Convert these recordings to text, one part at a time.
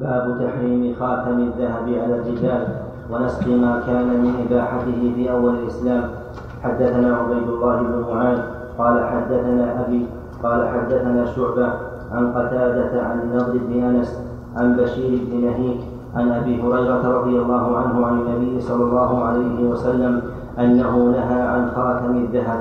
باب تحريم خاتم الذهب على الرجال ونسخ ما كان من إباحته في أول الإسلام. حدثنا عبيد الله بن معاذ قال حدثنا أبي قال حدثنا شعبة عن قتادة عن النضر بن أنس عن بشير بن نهيك عن أبي هريرة رضي الله عنه عن النبي صلى الله عليه وسلم أنه نهى عن خاتم الذهب.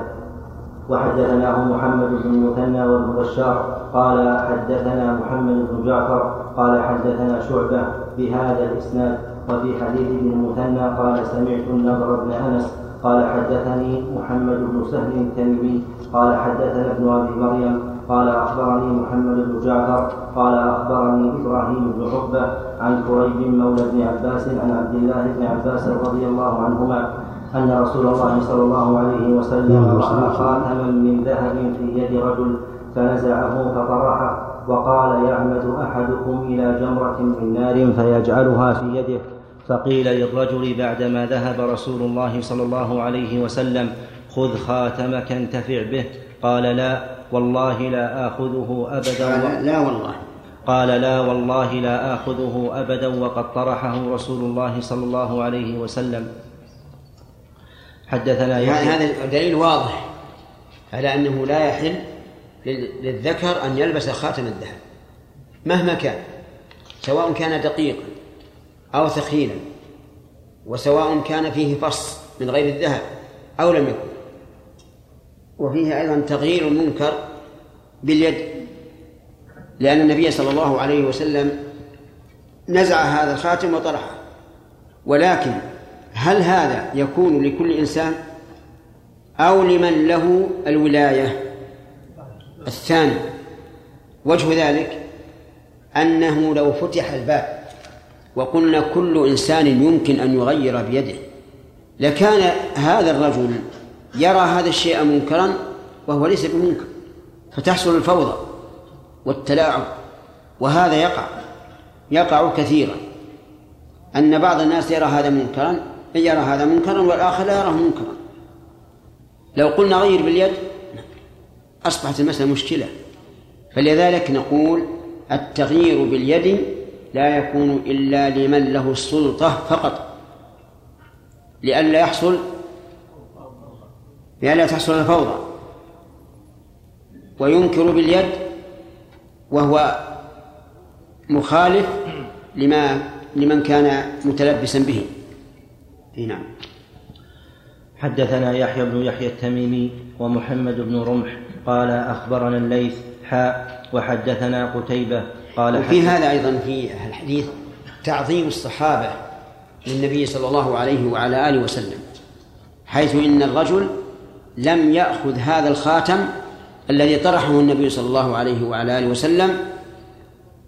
وحدثناه محمد بن المثنى وابن بشار قال حدثنا محمد بن جعفر قال حدثنا شعبة بهذا الإسناد وفي حديث ابن المثنى قال سمعت النضر بن أنس قال حدثني محمد بن سهل التميمي قال حدثنا ابن أبي مريم قال أخبرني محمد بن جعفر قال أخبرني إبراهيم بن عقبة عن كريب مولى بن عباس عن عبد الله بن عباس رضي الله عنهما أن رسول الله صلى الله عليه وسلم رأى خاتما من ذهب في يد رجل فنزعه فطرحه وقال يعمد أحدكم إلى جمرة من نار فيجعلها في يده. فقيل للرجل بعدما ذهب رسول الله صلى الله عليه وسلم خذ خاتمك انتفع به. قال لا والله لا آخذه أبدا. قال لا والله. قال لا والله لا آخذه أبدا. وقد طرحه رسول الله صلى الله عليه وسلم. حدثنا يعني هذا دليل واضح على أنه لا يحل للذكر أن يلبس خاتم الذهب مهما كان سواء كان دقيقا أو ثخينا وسواء كان فيه فص من غير الذهب أو لم يكن. وفيه أيضا تغيير المنكر باليد لأن النبي صلى الله عليه وسلم نزع هذا الخاتم وطرحه. ولكن هل هذا يكون لكل إنسان أو لمن له الولاية؟ الثاني وجه ذلك أنه لو فتح الباب وقلنا كل إنسان يمكن أن يغير بيده لكان هذا الرجل يرى هذا الشيء منكرا وهو ليس بمنكر فتحصل الفوضى والتلاعب وهذا يقع يقع كثيرا. أن بعض الناس يرى هذا منكرا يرى هذا منكرا والآخر لا يراه منكرا. لو قلنا غير باليد أصبحت المسألة مشكلة. فلذلك نقول التغيير باليد لا يكون إلا لمن له السلطة فقط. لئلا يحصل لئلا تحصل الفوضى. وينكر باليد وهو مخالف لما لمن كان متلبسا به. نعم. حدثنا يحيى بن يحيى التميمي ومحمد بن رمح قال أخبرنا الليث حاء وحدثنا قتيبة قال وفي هذا أيضا في الحديث تعظيم الصحابة للنبي صلى الله عليه وعلى آله وسلم حيث إن الرجل لم يأخذ هذا الخاتم الذي طرحه النبي صلى الله عليه وعلى آله وسلم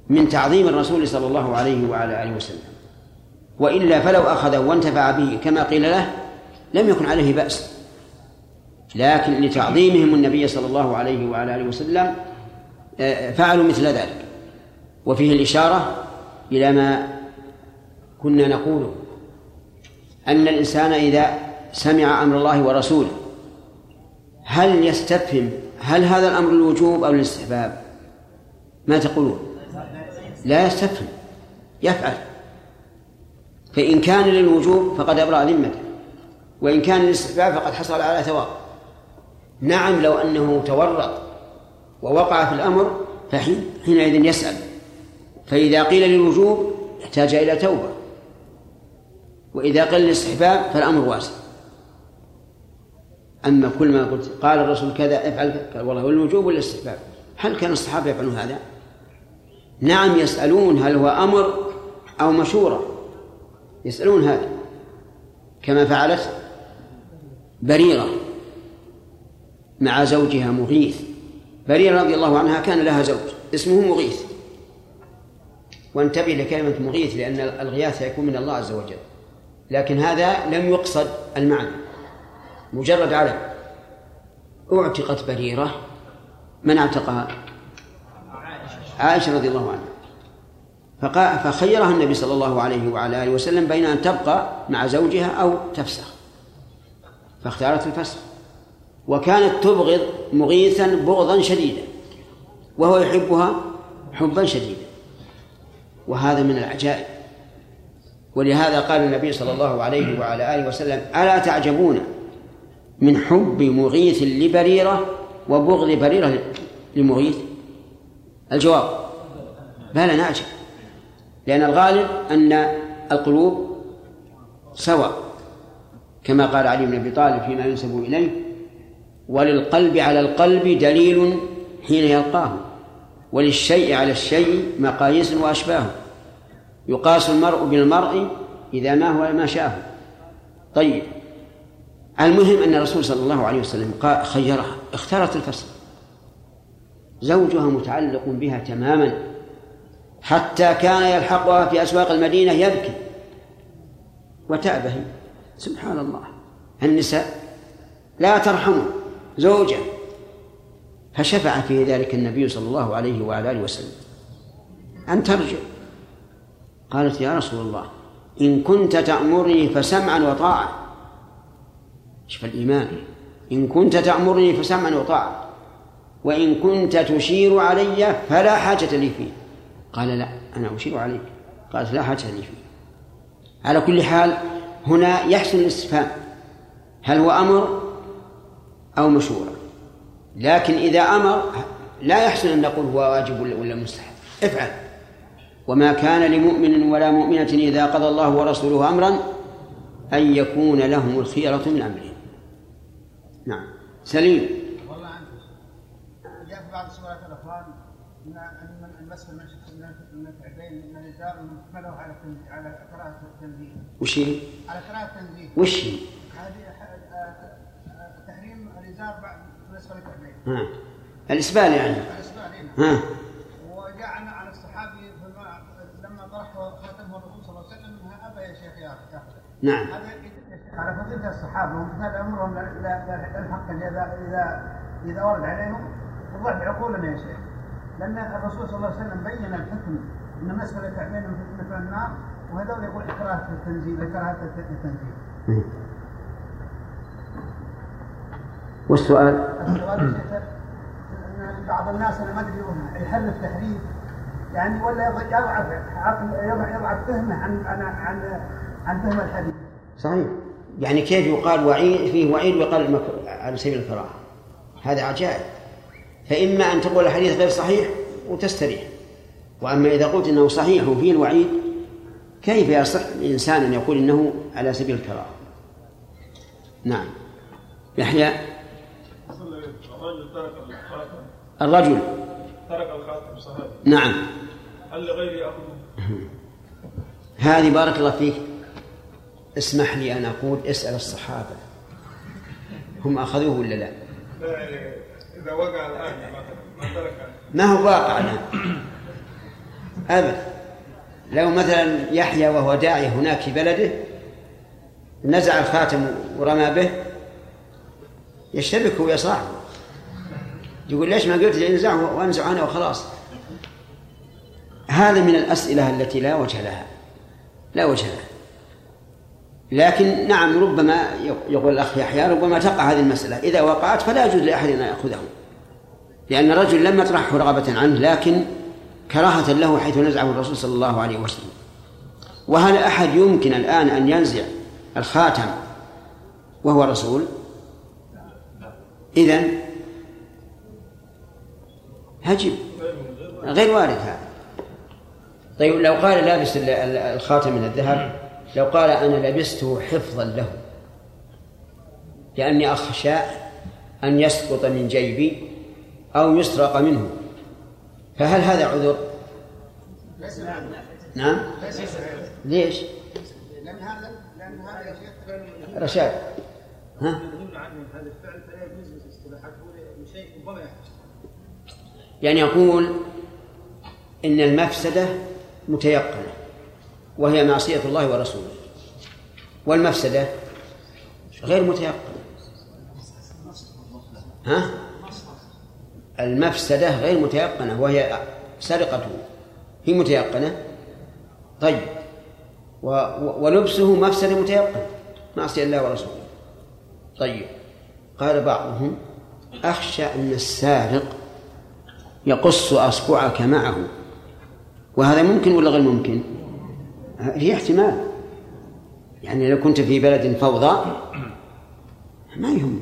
من تعظيم الرسول صلى الله عليه وعلى آله وسلم وإلا فلو أخذه وانتفع به كما قيل له لم يكن عليه بأس. لكن لتعظيمهم النبي صلى الله عليه وعلى آله وسلم آه، فعلوا مثل ذلك. وفيه الإشارة إلى ما كنا نقوله أن الإنسان إذا سمع أمر الله ورسوله هل يستفهم؟ هل هذا الأمر الوجوب أو الاستحباب؟ ما تقولون؟ لا يستفهم يفعل. فإن كان للوجوب فقد أبرأ ذمته. وإن كان للاستحباب فقد حصل على ثواب. نعم لو أنه تورط ووقع في الأمر فحينئذ يسأل. فإذا قيل للوجوب احتاج إلى توبة. وإذا قيل للاستحباب فالأمر واسع. أما كل ما قلت قال الرسول كذا افعل قال والله والوجوب والاستحباب هل كان الصحابة يفعلون هذا؟ نعم يسألون هل هو أمر أو مشورة. يسألون هذا. كما فعلت بريرة مع زوجها مغيث. بريرة رضي الله عنها كان لها زوج اسمه مغيث. وانتبه لكلمة مغيث لأن الغياث يكون من الله عز وجل. لكن هذا لم يقصد المعنى. مجرد علم أعتقت بريرة من أعتقها؟ عائشة رضي الله عنها. فخيرها النبي صلى الله عليه وعلى آله وسلم بين أن تبقى مع زوجها أو تفسخ. فاختارت الفسخ. وكانت تبغض مغيثا بغضا شديدا وهو يحبها حبا شديدا. وهذا من العجائب. ولهذا قال النبي صلى الله عليه وعلى آله وسلم ألا تعجبون من حب مغيث لبريرة وبغض بريرة لمغيث؟ الجواب بلى نعجب لأن الغالب أن القلوب سواء كما قال علي بن أبي طالب فيما ينسب إليه وللقلب على القلب دليل حين يلقاه وللشيء على الشيء مقاييس وأشباه. يقاس المرء بالمرء إذا ما هو ما شاءه. طيب المهم أن الرسول صلى الله عليه وسلم خيرها اختارت الفصل. زوجها متعلق بها تماما حتى كان يلحقها في أسواق المدينة يبكي وتأبه سبحان الله. النساء لا ترحم زوجة. فشفع في ذلك النبي صلى الله عليه وعلى آله وسلم. أن ترجع. قالت يا رسول الله إن كنت تأمرني فسمعا وطاعة. شوف الإيمان. إن كنت تأمرني فسمعا وطاعة. وإن كنت تشير علي فلا حاجة لي فيه. قال لا أنا أشير عليك. قالت لا حاجة لي فيه. على كل حال هنا يحسن الاستفهام. هل هو أمر أو مشورة؟ لكن إذا أمر لا يحسن أن نقول هو واجب ولا مستحب. افعل. وما كان لمؤمن ولا مؤمنة إذا قضى الله ورسوله أمرا أن يكون لهم الخيرة من أمرهم. نعم. سليم. والله جاء في بعض سورات الأخوان أن المسح المتعبين من على على قراءة التنزيل. وش هي؟ على قراءة التنزيل وش؟ هي؟ هذه تحريم الإزار بعد للكعبين ها. الإسبال يعني. الإسبال ها. وجاء عن الصحابي لما طرح خاتمه الرسول صلى الله عليه وسلم ابى يا شيخ ياخذ نعم. هذا على فضيلة الصحابة وامتثال أمرهم للحق إذا إذا إذا ورد عليهم وضع بعقولنا يا شيخ. لأن الرسول صلى الله عليه وسلم بين الحكم أن مسألة الكعبين مثل النار وهذول يقول إكراه التنزيل إكراه التنزيل. والسؤال؟ السؤال بعض الناس أنا ما أدري يحل التحريف يعني ولا يضعف عقل يضعف فهمه عن عن عن عن فهم الحديث. صحيح. يعني كيف يقال وعيد فيه وعيد ويقال على سبيل الكراهه هذا عجائب. فإما أن تقول الحديث غير صحيح وتستريح. وأما إذا قلت أنه صحيح وفيه الوعيد كيف يصح الإنسان أن يقول إنه على سبيل الكراهة؟ نعم. يحيى؟ الرجل. ترك الخاتم الرجل ترك الخاتم صحيح. نعم. هل لغيره يأخذه؟ هذه بارك الله فيك. اسمح لي أن أقول اسأل الصحابة. هم أخذوه ولا لا؟ لا إذا وقع الآن ما ترك. ما هو واقع الآن؟ أبدا لو مثلا يحيى وهو داعي هناك في بلده نزع الخاتم ورمى به يشتبك هو يا صاحبه. يقول ليش ما قلت لي انزعه وانزع أنا وخلاص؟ هذا من الأسئلة التي لا وجه لها. لا وجه لها. لكن نعم ربما يقول الأخ يحيى ربما تقع هذه المسألة. إذا وقعت فلا يجوز لأحد أن يأخذه. لأن الرجل لم يطرحه رغبة عنه لكن كراهة له حيث نزعه الرسول صلى الله عليه وسلم. وهل أحد يمكن الآن أن ينزع الخاتم وهو رسول؟ إذن هجب غير وارد هذا. طيب لو قال لابس الخاتم من الذهب لو قال أنا لبسته حفظا له لأني أخشى أن يسقط من جيبي أو يسرق منه فهل هذا عذر؟ نعم ليش؟ لأن هذا لأن هذا رشاد ها؟ هذا يعني يقول إن المفسدة متيقنة وهي معصية الله ورسوله والمفسدة غير متيقنة ها؟ المفسدة غير متيقنة وهي سرقته هي متيقنة؟ طيب. و... ولبسه مفسدة متيقنة معصية الله ورسوله. طيب. قال بعضهم أخشى أن السارق يقص أصبعك معه. وهذا ممكن ولا غير ممكن؟ في احتمال. يعني لو كنت في بلد فوضى ما يهم.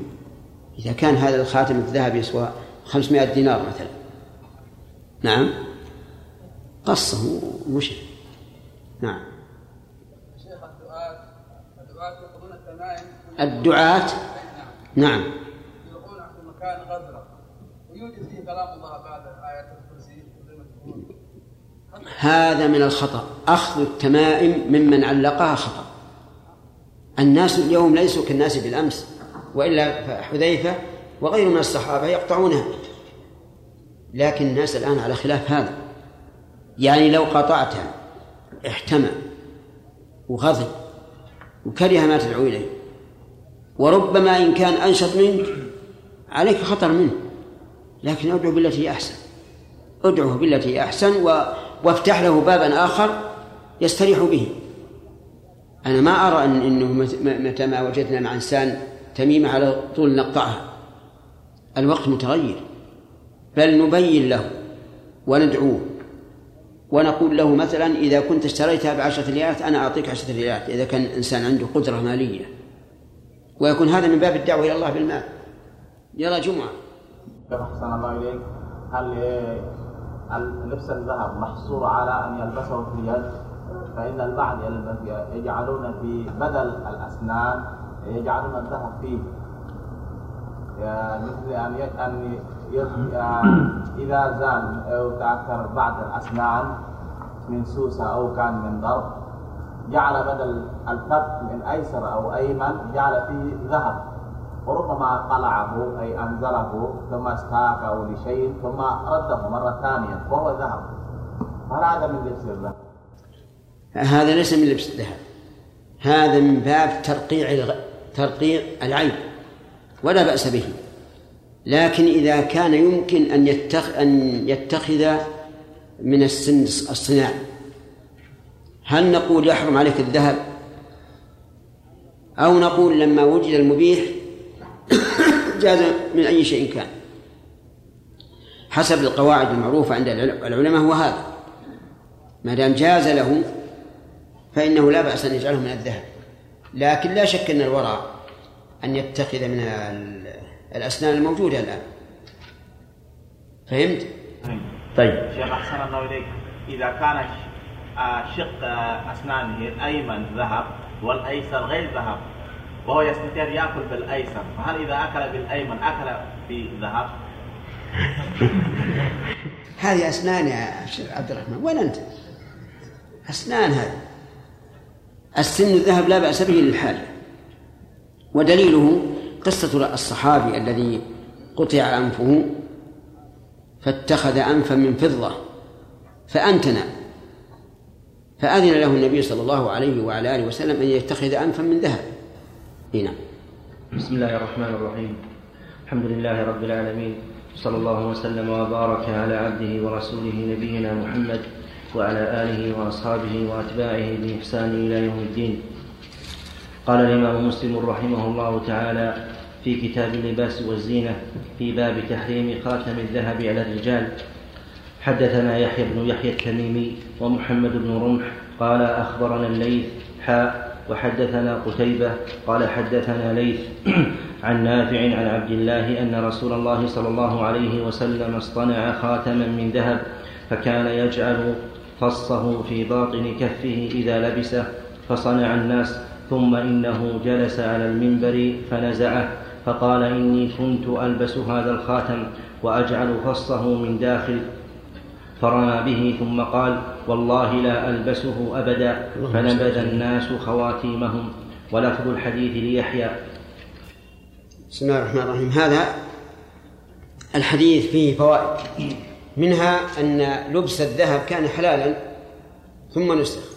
إذا كان هذا الخاتم الذهب يسوى 500 دينار مثلا. نعم. قصة وش نعم. الدعاة. نعم. يلقون في مكان غزرة ويوجد فيه كلام الله بعد هذا من الخطأ. أخذ التمائم ممن علقها خطأ. الناس اليوم ليسوا كالناس بالأمس وإلا فحذيفة وغيره من الصحابة يقطعونها. لكن الناس الآن على خلاف هذا. يعني لو قطعت احتمى وغضب وكره ما تدعو إليه. وربما إن كان أنشط منك عليك خطر منه. لكن ادعو بالتي أحسن. ادعه بالتي أحسن و... وافتح له بابا آخر يستريح به. أنا ما أرى أن أنه متى ما وجدنا مع إنسان تميمة على طول نقطعها. الوقت متغير. بل نبين له وندعوه ونقول له مثلا إذا كنت اشتريتها بعشرة ريالات أنا أعطيك عشرة ريالات إذا كان الإنسان عنده قدرة مالية. ويكون هذا من باب الدعوة إلى الله بالمال. يلا جمعة. أحسن الله إليك؟ هل لبس الذهب محصور على أن يلبسه في اليد؟ فإن البعض يجعلون في بدل الأسنان يجعلون الذهب فيه. مثل أن أن إذا زال أو تأثر بعض الأسنان من سوسة أو كان من ضرب جعل بدل الفك من أيسر أو أيمن جعل فيه ذهب وربما قلعه أي أنزله ثم استاكه لشيء ثم رده مرة ثانية وهو ذهب هل هذا من لبس الذهب؟ هذا ليس من لبس الذهب هذا من باب ترقيع الغ... ترقيع العين ولا بأس به. لكن إذا كان يمكن أن يتخ... أن يتخذ من السن الصناع هل نقول يحرم عليك الذهب؟ أو نقول لما وجد المبيح جاز من أي شيء كان. حسب القواعد المعروفة عند العلماء هو هذا. ما دام جاز له فإنه لا بأس أن يجعله من الذهب. لكن لا شك أن الورع أن يتخذ من الأسنان الموجودة الآن. فهمت؟ طيب. شيخ أحسن الله إليك. إذا كان شق أسنانه الأيمن ذهب والأيسر غير ذهب وهو يستطيع أن يأكل بالأيسر فهل إذا أكل بالأيمن أكل بذهب؟ هذه أسنان يا شيخ عبد الرحمن. وين أنت؟ أسنان هذه. السن الذهب لا بأس به للحاجة ودليله قصة الصحابي الذي قطع أنفه فاتخذ أنفا من فضة فأنتن فأذن له النبي صلى الله عليه وعلى آله وسلم أن يتخذ أنفا من ذهب. هنا بسم الله الرحمن الرحيم. الحمد لله رب العالمين. صلى الله وسلم وبارك على عبده ورسوله نبينا محمد وعلى آله وأصحابه وأتباعه بإحسان إلى يوم الدين. قال الإمام مسلم رحمه الله تعالى في كتاب اللباس والزينة في باب تحريم خاتم الذهب على الرجال. حدثنا يحيى بن يحيى التميمي ومحمد بن رمح قال أخبرنا الليث حاء وحدثنا قتيبة قال حدثنا ليث عن نافع عن عبد الله أن رسول الله صلى الله عليه وسلم اصطنع خاتما من ذهب فكان يجعل فصه في باطن كفه إذا لبسه فصنع الناس ثم إنه جلس على المنبر فنزعه فقال إني كنت ألبس هذا الخاتم وأجعل فصه من داخل. فرمى به ثم قال والله لا ألبسه أبدا. فنبذ الناس خواتيمهم. ولفظ الحديث ليحيى. بسم الله الرحمن الرحيم. هذا الحديث فيه فوائد. منها أن لبس الذهب كان حلالا ثم نسخ.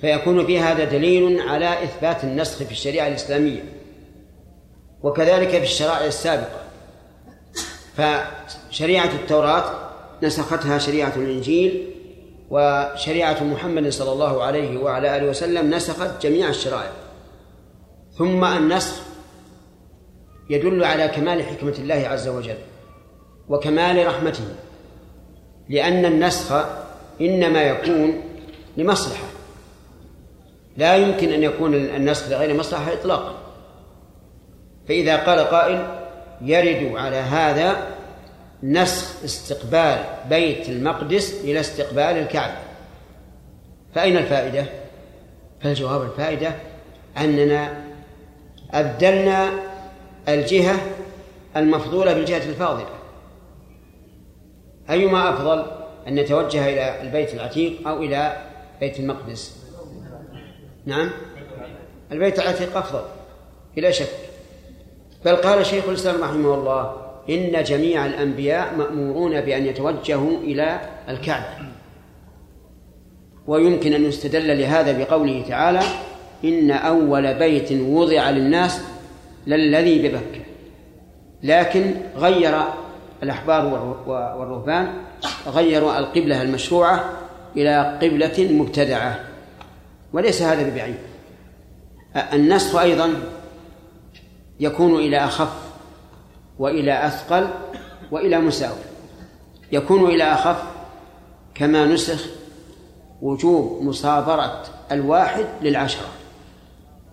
فيكون في هذا دليل على إثبات النسخ في الشريعة الإسلامية وكذلك في الشرائع السابقة. فشريعة التوراة نسختها شريعة الإنجيل وشريعة محمد صلى الله عليه وعلى آله وسلم نسخت جميع الشرائع. ثم النسخ يدل على كمال حكمة الله عز وجل وكمال رحمته لأن النسخ إنما يكون لمصلحة. لا يمكن أن يكون النسخ لغير مصلحة إطلاقا فإذا قال قائل يرد على هذا نسخ استقبال بيت المقدس إلى استقبال الكعبة. فأين الفائدة؟ فالجواب الفائدة أننا أبدلنا الجهة المفضولة بالجهة الفاضلة. أيما أفضل أن نتوجه إلى البيت العتيق أو إلى بيت المقدس؟ نعم. البيت العتيق أفضل بلا شك. بل قال شيخ الإسلام رحمه الله إن جميع الأنبياء مأمورون بأن يتوجهوا إلى الكعبة. ويمكن أن يستدل لهذا بقوله تعالى إن أول بيت وضع للناس للذي ببكة. لكن غير الأحبار والرهبان غيروا القبلة المشروعة إلى قبلة مبتدعة. وليس هذا ببعيد. النسخ أيضا يكون إلى أخف وإلى أثقل وإلى مساوي. يكون إلى أخف كما نسخ وجوب مصابرة الواحد للعشرة.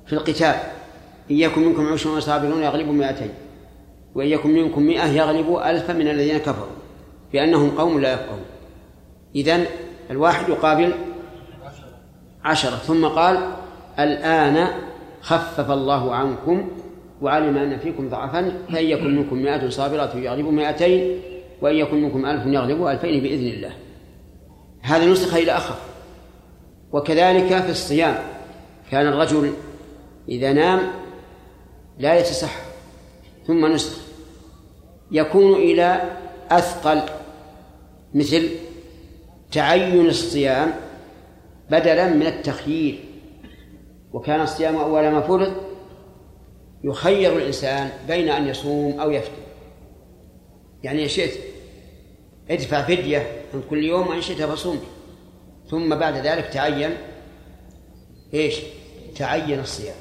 في القتال إن يكن منكم عشرون صابرون يغلبوا مئتين وإن يكن منكم مئة يغلبوا ألفا من الذين كفروا بأنهم قوم لا يفقهون. إذن الواحد يقابل عشرة. ثم قال الآن خفف الله عنكم وعلم أن فيكم ضعفا فإن يكن منكم مئة صابرة يغلبوا مئتين وإن يكن منكم ألف يغلبوا ألفين بإذن الله. هذا نسخ إلى أخف وكذلك في الصيام كان الرجل إذا نام لا يتسحر ثم نسخ. يكون إلى أثقل مثل تعين الصيام بدلا من التخيير وكان الصيام أول ما فرض يخير الإنسان بين أن يصوم أو يفطر. يعني إن شئت ادفع فدية عن كل يوم وإن شئت فصوم. ثم بعد ذلك تعين إيش؟ تعين الصيام.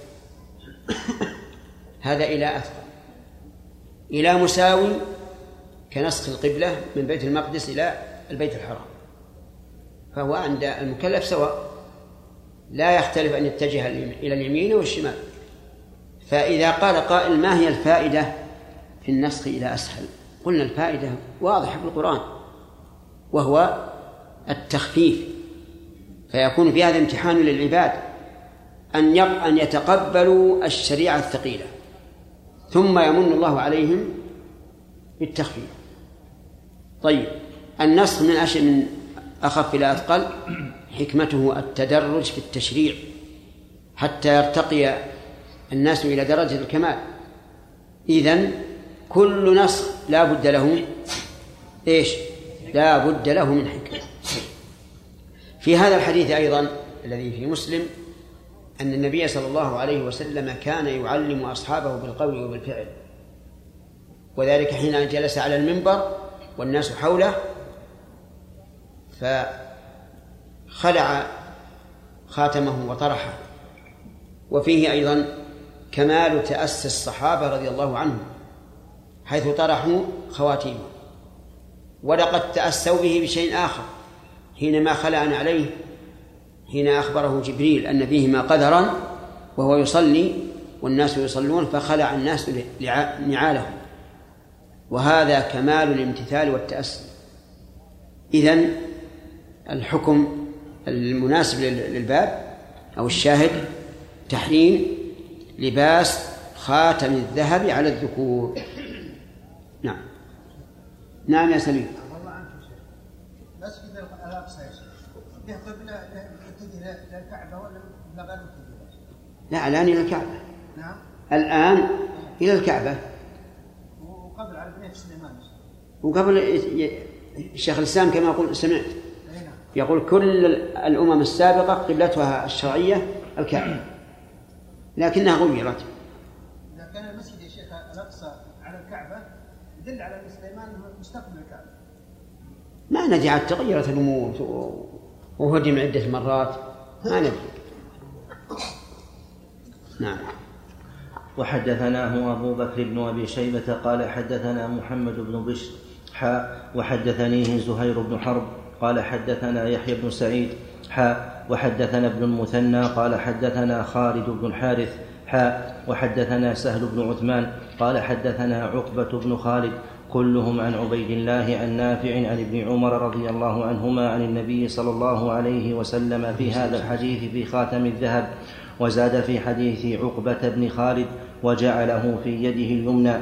هذا إلى أثقل. إلى مساوي كنسخ القبلة من بيت المقدس إلى البيت الحرام. فهو عند المكلف سواء لا يختلف أن يتجه إلى اليمين والشمال فإذا قال قائل ما هي الفائدة في النسخ إلى أسهل؟ قلنا الفائدة واضحة في القرآن وهو التخفيف. فيكون في هذا امتحان للعباد أن أن يتقبلوا الشريعة الثقيلة ثم يمن الله عليهم بالتخفيف. طيب النسخ من أشياء من أخف إلى أثقل حكمته التدرج في التشريع حتى يرتقي الناس إلى درجة الكمال. إذن كل نسخ لا بد له إيش؟ لا بد له من حكمة. في هذا الحديث أيضا الذي في مسلم أن النبي صلى الله عليه وسلم كان يعلم أصحابه بالقول وبالفعل. وذلك حين جلس على المنبر والناس حوله فخلع خاتمه وطرحه. وفيه أيضا كمال تأسي الصحابة رضي الله عنهم حيث طرحوا خواتيمه. ولقد تأسوا به بشيء آخر حينما خلع عليه حين أخبره جبريل أن فيهما قدرا وهو يصلي والناس يصلون فخلع الناس نعالهم وهذا كمال الامتثال والتأسي. إذن الحكم المناسب للباب أو الشاهد تحريم لباس خاتم الذهب على الذكور. نعم. نعم يا سليم. والله شيخ مسجد الأقصى يا شيخ. ولا لا الآن إلى الكعبة. نعم. الآن إلى الكعبة. وقبل على بنيه سليمان شيخ. وقبل الشيخ الإسلام كما يقول سمعت. يقول كل الأمم السابقة قبلتها الشرعية الكعبة لكنها غيرت. إذا كان المسجد يا شيخ الأقصى على الكعبة يدل على أن سليمان مستقبل الكعبة. ما ندري عاد تغيرت الأمور وهدم عدة مرات. ما ندري. نعم. وحدثناه أبو بكر بن أبي شيبة قال حدثنا محمد بن بشر حاء وحدثنيه زهير بن حرب قال حدثنا يحيى بن سعيد حاء وحدثنا ابن المثنى قال حدثنا خالد بن الحارث حاء وحدثنا سهل بن عثمان قال حدثنا عقبة بن خالد كلهم عن عبيد الله عن نافع عن ابن عمر رضي الله عنهما عن النبي صلى الله عليه وسلم في هذا الحديث في خاتم الذهب وزاد في حديث عقبة بن خالد وجعله في يده اليمنى.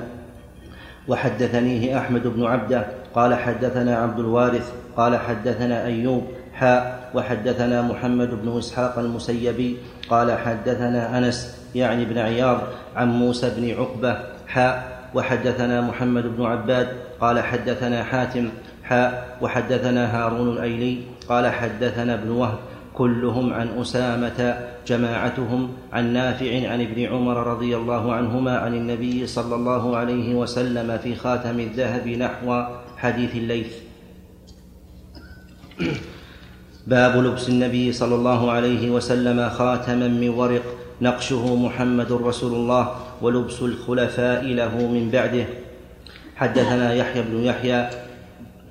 وحدثنيه أحمد بن عبدة قال حدثنا عبد الوارث قال حدثنا أيوب حاء وحدثنا محمد بن إسحاق المسيبي قال حدثنا أنس يعني بن عياض عن موسى بن عقبة حاء وحدثنا محمد بن عباد قال حدثنا حاتم حاء وحدثنا هارون الأيلي قال حدثنا ابن وهب كلهم عن أسامة جماعتهم عن نافع عن ابن عمر رضي الله عنهما عن النبي صلى الله عليه وسلم في خاتم الذهب نحو حديث الليث باب لبس النبي صلى الله عليه وسلم خاتما من ورق نقشه محمد رسول الله ولبس الخلفاء له من بعده. حدثنا يحيى بن يحيى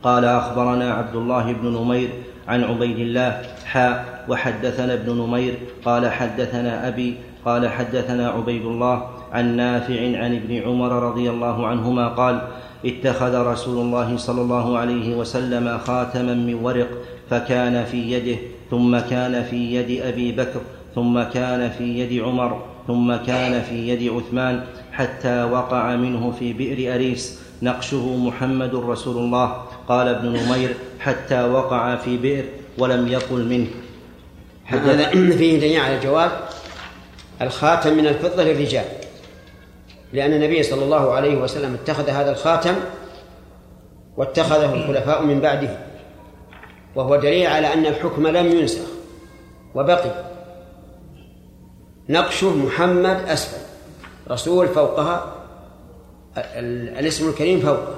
قال أخبرنا عبد الله بن نمير عن عبيد الله حاء وحدثنا ابن نمير قال حدثنا أبي قال حدثنا عبيد الله عن نافع عن ابن عمر رضي الله عنهما قال اتخذ رسول الله صلى الله عليه وسلم خاتما من ورق فكان في يده ثم كان في يد أبي بكر ثم كان في يد عمر ثم كان في يد عثمان حتى وقع منه في بئر أريس. نقشه محمد رسول الله. قال ابن نمير حتى وقع في بئر ولم يقل منه. هذا فيه دليل على جواب الخاتم من الفضة للرجال. لأن النبي صلى الله عليه وسلم اتخذ هذا الخاتم واتخذه الخلفاء من بعده. وهو دليل على أن الحكم لم ينسخ وبقي. نقشه محمد أسفل رسول فوقها الاسم الكريم فوقه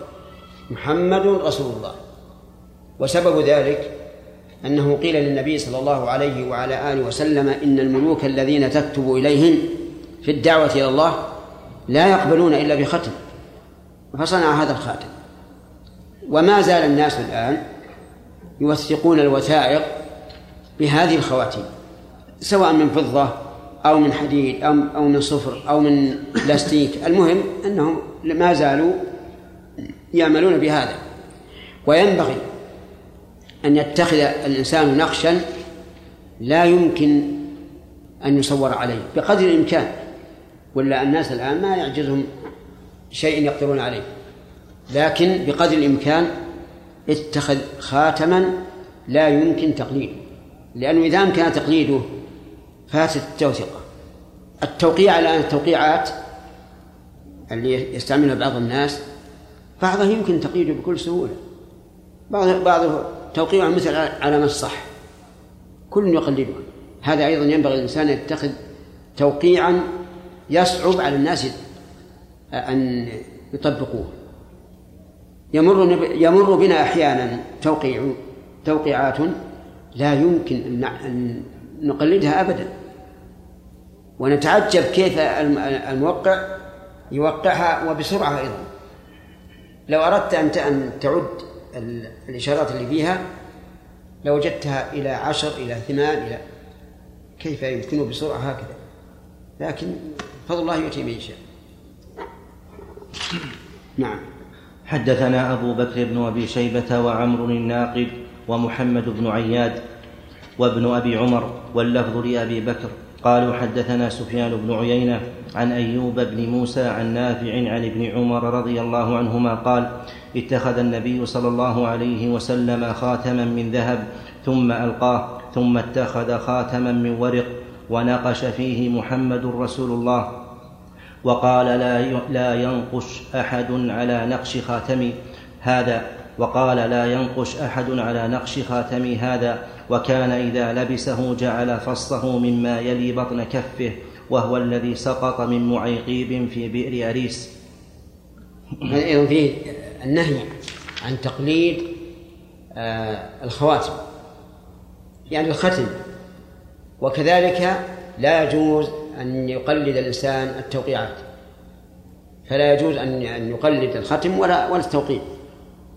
محمد رسول الله. وسبب ذلك أنه قيل للنبي صلى الله عليه وعلى آله وسلم إن الملوك الذين تكتب إليهم في الدعوة إلى الله لا يقبلون إلا بختم. فصنع هذا الخاتم. وما زال الناس الآن يوثقون الوثائق بهذه الخواتيم سواء من فضة أو من حديد أو أو من صفر أو من بلاستيك. المهم أنهم ما زالوا يعملون بهذا. وينبغي أن يتخذ الإنسان نقشا لا يمكن أن يصور عليه بقدر الإمكان. ولا الناس الآن ما يعجزهم شيء يقدرون عليه. لكن بقدر الإمكان اتخذ خاتما لا يمكن تقليده. لأنه إذا أمكن تقليده فاتت التوثقة التوقيع الآن التوقيعات اللي يستعملها بعض الناس بعضها يمكن تقييده بكل سهولة. بعض بعضه توقيعه مثل علامة الصح. كل يقلده هذا أيضا ينبغي الإنسان يتخذ توقيعا يصعب على الناس أن يطبقوه. يمر يمر بنا أحيانا توقيع توقيعات لا يمكن أن نقلدها أبدا. ونتعجب كيف الموقع يوقعها وبسرعة أيضا. لو أردت أن أن تعد الإشارات اللي فيها لوجدتها إلى عشر إلى ثمان إلى كيف يمكنه بسرعة هكذا؟ لكن فضل الله يؤتي من يشاء. نعم. حدثنا أبو بكر بن أبي شيبة وعمر الناقد ومحمد بن عياد وابن أبي عمر واللفظ لأبي بكر. قالوا حدثنا سفيان بن عيينة عن أيوب بن موسى عن نافع عن ابن عمر رضي الله عنهما قال اتخذ النبي صلى الله عليه وسلم خاتما من ذهب ثم ألقاه ثم اتخذ خاتما من ورق ونقش فيه محمد رسول الله. وقال لا لا ينقش أحد على نقش خاتمي هذا. وقال لا ينقش أحد على نقش خاتمي هذا. وكان إذا لبسه جعل فصه مما يلي بطن كفه وهو الذي سقط من معيقيب في بئر أريس. فيه النهي عن تقليد آه، الخواتم؟ يعني الختم. وكذلك لا يجوز أن يقلد الإنسان التوقيعات. فلا يجوز أن يقلد الختم ولا ولا التوقيع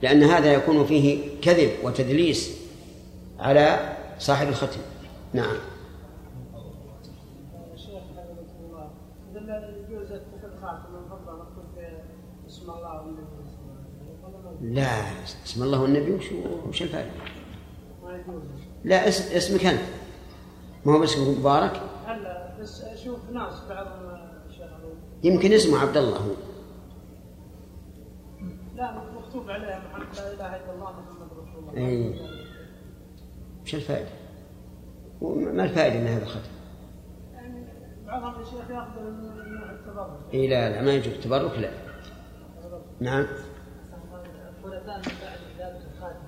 لأن هذا يكون فيه كذب وتدليس على صاحب الختم. نعم. لا اسم الله والنبي وش وش يجوز. لا اسم اسمك أنت. ما هو اسمك مبارك؟ هلا. بس أشوف ناس بعضهم شغلوا. يمكن اسمه عبد الله هو. لا مكتوب عليه محمد لا إله إلا الله محمد رسول الله. أي. وش الفائدة؟ ما الفائدة من هذا الختم؟ يعني بعضهم يا شيخ يأخذ من التبرك. اي لا لا ما يجوز. التبرك لا. نعم. الخلفاء من بعد ذلك الخاتم.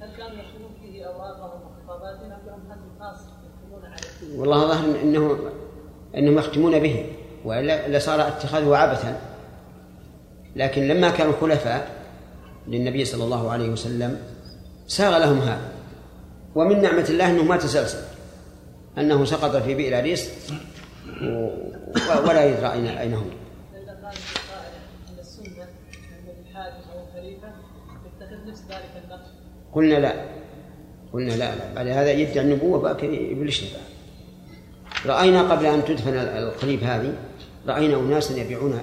هل كانوا يكتبون فيه اوراقهم وخطاباتهم ام لهم حد خاص؟ والله ظاهر انه إنهم يختمون به والا لصار اتخاذه عبثا. لكن لما كانوا خلفاء للنبي صلى الله عليه وسلم ساغ لهم هذا. ومن نعمة الله أنه ما تسلسل أنه سقط في بئر أريس ولا يدرى أين أين هو قلنا لا. قلنا لا لا. بعد هذا يدعي النبوة باكر يبلشنا بعد رأينا قبل أن تدفن القليب هذه رأينا أناسا يبيعون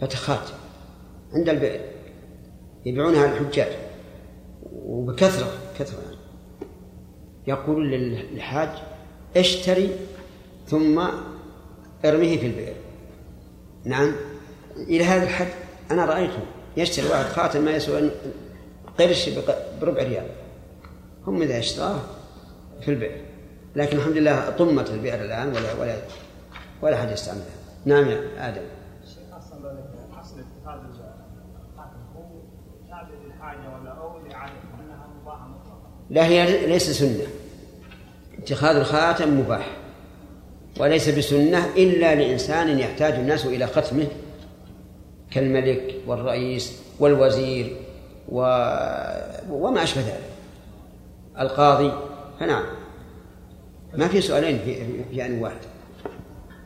فتخات. عند البئر يبيعونها للحجاج وبكثرة كثرة. يعني. يقول للحاج اشتري ثم ارميه في البئر. نعم. إلى هذا الحد أنا رأيته يشتري واحد خاتم ما يسوى قرش بربع ريال. هم إذا اشتراه في البئر. لكن الحمد لله طمت البئر الآن ولا ولا ولا أحد يستعملها. نعم يا آدم. لا هي ليس سنة. اتخاذ الخاتم مباح. وليس بسنة إلا لإنسان يحتاج الناس إلى ختمه. كالملك والرئيس والوزير و... وما أشبه ذلك. القاضي. فنعم. ما في سؤالين في, في آن واحد.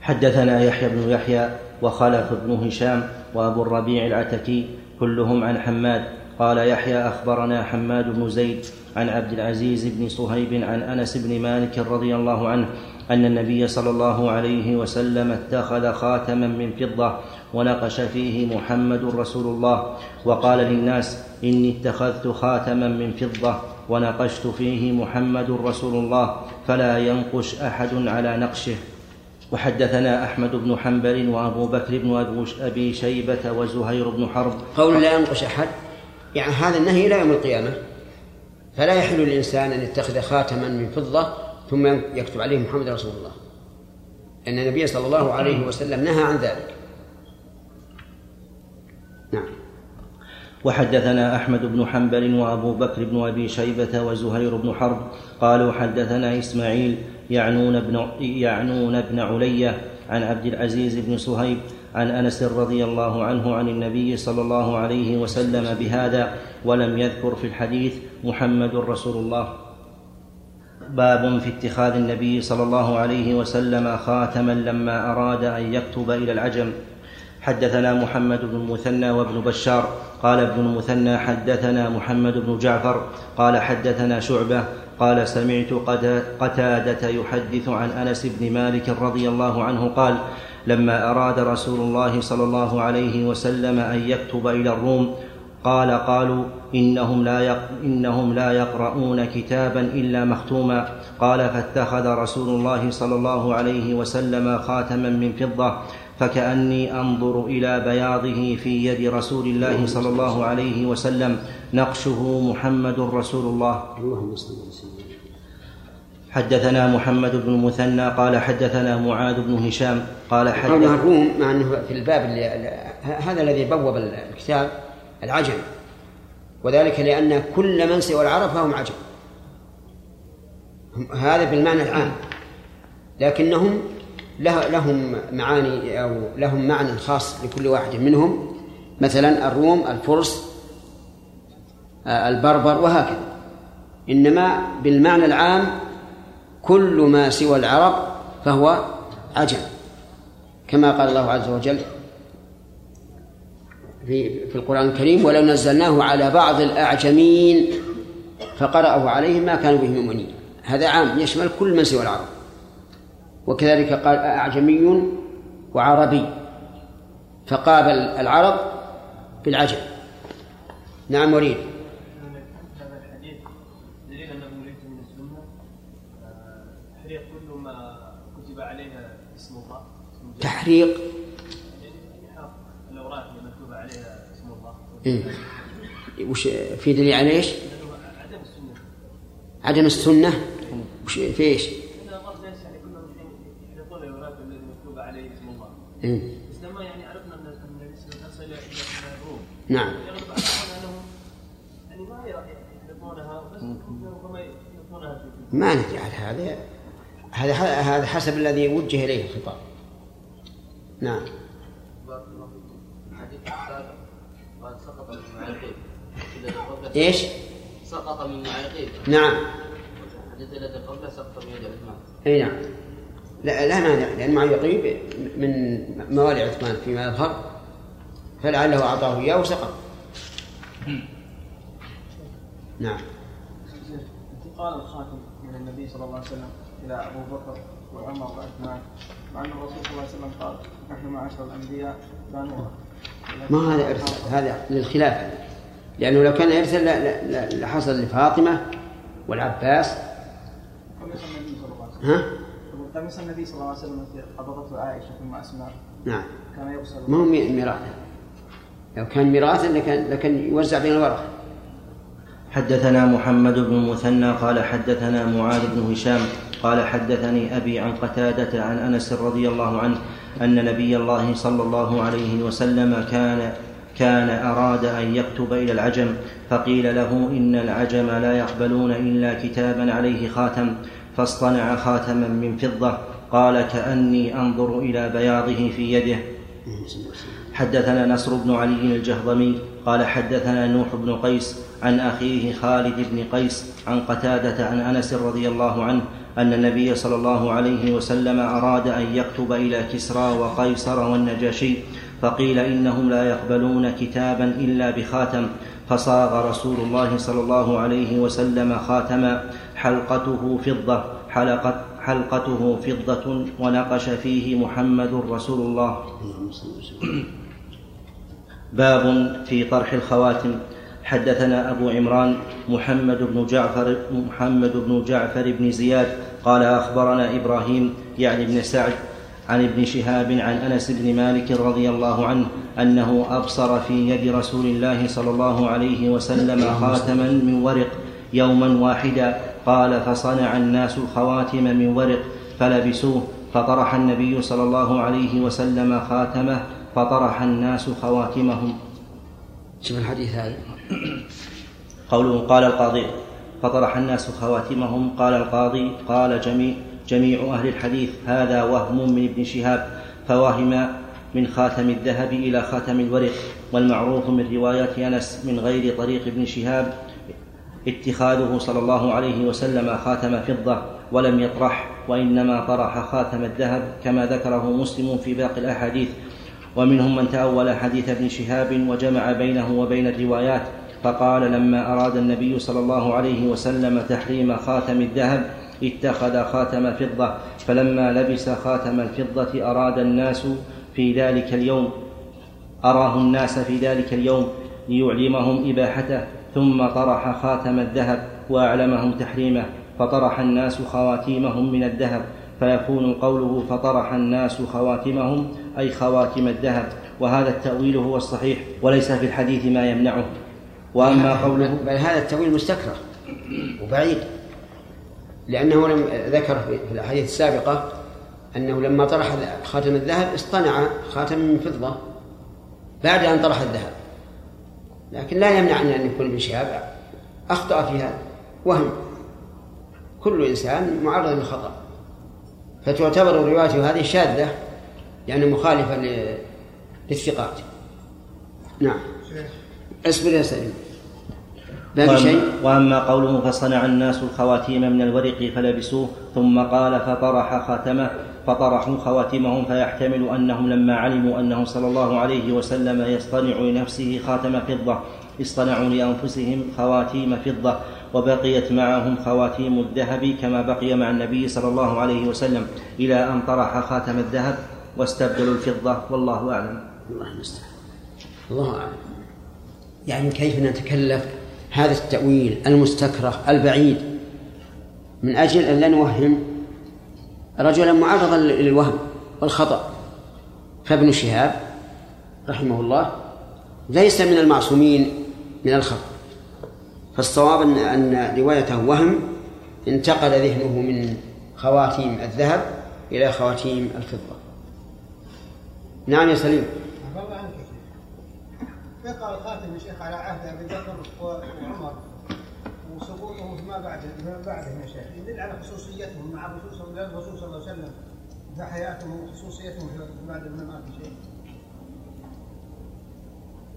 حدثنا يحيى بن يحيى وخلف بن هشام وأبو الربيع العتكي كلهم عن حماد. قال يحيى أخبرنا حماد بن زيد عن عبد العزيز بن صهيب عن أنس بن مالك رضي الله عنه أن النبي صلى الله عليه وسلم اتخذ خاتما من فضة ونقش فيه محمد رسول الله وقال للناس إني اتخذت خاتما من فضة. ونقشت فيه محمد رسول الله فلا ينقش أحد على نقشه. وحدثنا أحمد بن حنبل وأبو بكر بن أبي شيبة وزهير بن حرب. قول لا ينقش أحد. يعني هذا النهي إلى يوم القيامة. فلا يحل للإنسان أن يتخذ خاتما من فضة ثم يكتب عليه محمد رسول الله. لأن النبي صلى الله عليه وسلم نهى عن ذلك. وحدثنا أحمد بن حنبل وأبو بكر بن أبي شيبة وزهير بن حرب قالوا حدثنا إسماعيل يعنون بن يعنون بن علية عن عبد العزيز بن صهيب عن أنس رضي الله عنه عن النبي صلى الله عليه وسلم بهذا ولم يذكر في الحديث محمد رسول الله. باب في اتخاذ النبي صلى الله عليه وسلم خاتما لما أراد أن يكتب إلى العجم. حدثنا محمد بن المثنى وابن بشار قال ابن المثنى حدثنا محمد بن جعفر قال حدثنا شعبة قال سمعت قتادة يحدث عن أنس بن مالك رضي الله عنه قال لما أراد رسول الله صلى الله عليه وسلم أن يكتب إلى الروم قال قالوا إنهم لا. إنهم لا يقرؤون كتابا إلا مختوما قال فاتخذ رسول الله صلى الله عليه وسلم خاتما من فضة فكأني أنظر إلى بياضه في يد رسول الله صلى الله عليه وسلم نقشه محمد رسول الله. اللهم صل وسلم حدثنا محمد بن المثنى قال حدثنا معاذ بن هشام قال قولها حدث الروم مع أنه في الباب اللي هذا الذي بوب الكتاب العجم وذلك لأن كل من سوى العرب فهم عجم هذا بالمعنى العام. لكنهم له- لهم معاني أو لهم معنى خاص لكل واحد منهم. مثلا الروم الفرس آه، البربر وهكذا. إنما بالمعنى العام كل ما سوى العرب فهو عجم كما قال الله عز وجل في في القرآن الكريم ولو نزلناه على بعض الأعجمين فقرأه عليهم ما كانوا به مؤمنين هذا عام يشمل كل من سوى العرب. وكذلك قال أعجمي وعربي فقابل العرب بالعجم نعم آه، تحريق الاوراق اللي مكتوب عليها اسم الله. وش في دليل على إيش؟ عدم السنة عدم السنة وش في إيش؟ اذا قصد إيش يعني كلهم الحين يحرقون الاوراق التي مكتوب عليه اسم الله إيه. بس لما يعني عرفنا ان أن الاسم تصل إلى إلى الروم نعم. يغلب على انهم يعني ما يحرقونها بس ربما يحرقونها في ما نجعل هذا. هذا هذا حسب الذي وجه إليه الخطاب. نعم. الحديث السابق قال سقط من إيش؟ سقط من معيقين نعم. الحديث الذي قبله سقط من يد عثمان. اي نعم. لا لا مانع لأن معه يقيب من موالي عثمان فيما يظهر فلعله أعطاه إياه وسقط. نعم. انتقال الخاتم من النبي صلى الله عليه وسلم إلى أبو بكر وعمر وعثمان مع أن الرسول صلى الله عليه وسلم قال نحن معاشر الأنبياء لا نورث ما هذا ارث هذا للخلافه لأنه لو كان ارثا لحصل لفاطمة والعباس. ها؟ قميص النبي صلى الله عليه وسلم التي قبضته عائشة ثم اسماء نعم. كان يغسل. ما هو مي- ميراث. لو كان ميراثا لكان لكان يوزع بين الورثة. حدثنا محمد بن المثنى قال حدثنا معاذ بن هشام قال حدثني أبي عن قتادة عن أنس رضي الله عنه أن نبي الله صلى الله عليه وسلم كان كان أراد أن يكتب إلى العجم فقيل له إن العجم لا يقبلون إلا كتابا عليه خاتم فاصطنع خاتما من فضة قال كأني أنظر إلى بياضه في يده. حدثنا نصر بن علي الجهضمي قال حدثنا نوح بن قيس عن أخيه خالد بن قيس عن قتادة عن أنس رضي الله عنه أن النبي صلى الله عليه وسلم أراد أن يكتب إلى كسرى وقيصر والنجاشي فقيل إنهم لا يقبلون كتابا إلا بخاتم فصاغ رسول الله صلى الله عليه وسلم خاتما حلقته فضة حلقت حلقته فضة ونقش فيه محمد رسول الله. باب في طرح الخواتم. حدثنا أبو عمران محمد بن جعفر محمد بن جعفر بن زياد قال أخبرنا إبراهيم يعني بن سعد عن ابن شهاب عن أنس بن مالك رضي الله عنه أنه أبصر في يد رسول الله صلى الله عليه وسلم خاتما من ورق يوما واحدا. قال فصنع الناس الخواتم من ورق فلبسوه فطرح النبي صلى الله عليه وسلم خاتمه فطرح الناس خواتمهم. شوف الحديث هذا. قوله قال القاضي. فطرح الناس خواتمهم قال القاضي. قال جميع جميع أهل الحديث هذا وهم من ابن شهاب فوهم من خاتم الذهب إلى خاتم الورق والمعروف من روايات أنس من غير طريق ابن شهاب اتخاذه صلى الله عليه وسلم خاتم فضة ولم يطرح وإنما طرح خاتم الذهب كما ذكره مسلم في باقي الأحاديث. ومنهم من تأول حديث ابن شهاب وجمع بينه وبين الروايات فقال لما أراد النبي صلى الله عليه وسلم تحريم خاتم الذهب اتخذ خاتم فضة فلما لبس خاتم الفضة أراد الناس في ذلك اليوم أراه الناس في ذلك اليوم ليعلمهم إباحته ثم طرح خاتم الذهب وأعلمهم تحريمه فطرح الناس خواتيمهم من الذهب فيكون قوله فطرح الناس خواتمهم أي خواتم الذهب وهذا التأويل هو الصحيح وليس في الحديث ما يمنعه. وأما قوله بل هذا التأويل مستكره وبعيد لأنه لم ذكر في الأحاديث السابقة أنه لما طرح خاتم الذهب اصطنع خاتم من فضة بعد أن طرح الذهب. لكن لا يمنع أن يكون ابن شهاب. أخطأ في هذا. وهم. كل إنسان معرض للخطأ. فتعتبر روايته هذه شاذة يعني مخالفة للثقات. نعم. اصبر يا سليم. شيء وأما قوله فصنع الناس الخواتيم من الورق فلبسوه ثم قال فطرح خاتمه فطرحوا خواتمهم فيحتمل أنهم لما علموا أنه صلى الله عليه وسلم يصطنع لنفسه خاتم فضة اصطنعوا لأنفسهم خواتيم فضة وبقيت معهم خواتيم الذهب كما بقي مع النبي صلى الله عليه وسلم إلى أن طرح خاتم الذهب واستبدلوا الفضة. والله أعلم. الله المستعان. الله أعلم. يعني كيف نتكلف هذا التأويل المستكره البعيد؟ من أجل أن لا نوهم رجلا معرضا للوهم والخطأ. فابن شهاب رحمه الله ليس من المعصومين من الخطأ. فالصواب أن أن روايته وهم انتقل ذهنه من خواتيم الذهب إلى خواتيم الفضة. نعم يا سليم. قال الخاتم يا شيخ على عهد أبي بكر وعمر. فيما بعد فيما بعده يا شيخ. يدل على خصوصيتهم مع الرسول صلى الرسول صلى الله عليه وسلم في حياتهم وخصوصيتهم بعد الممات شيخ.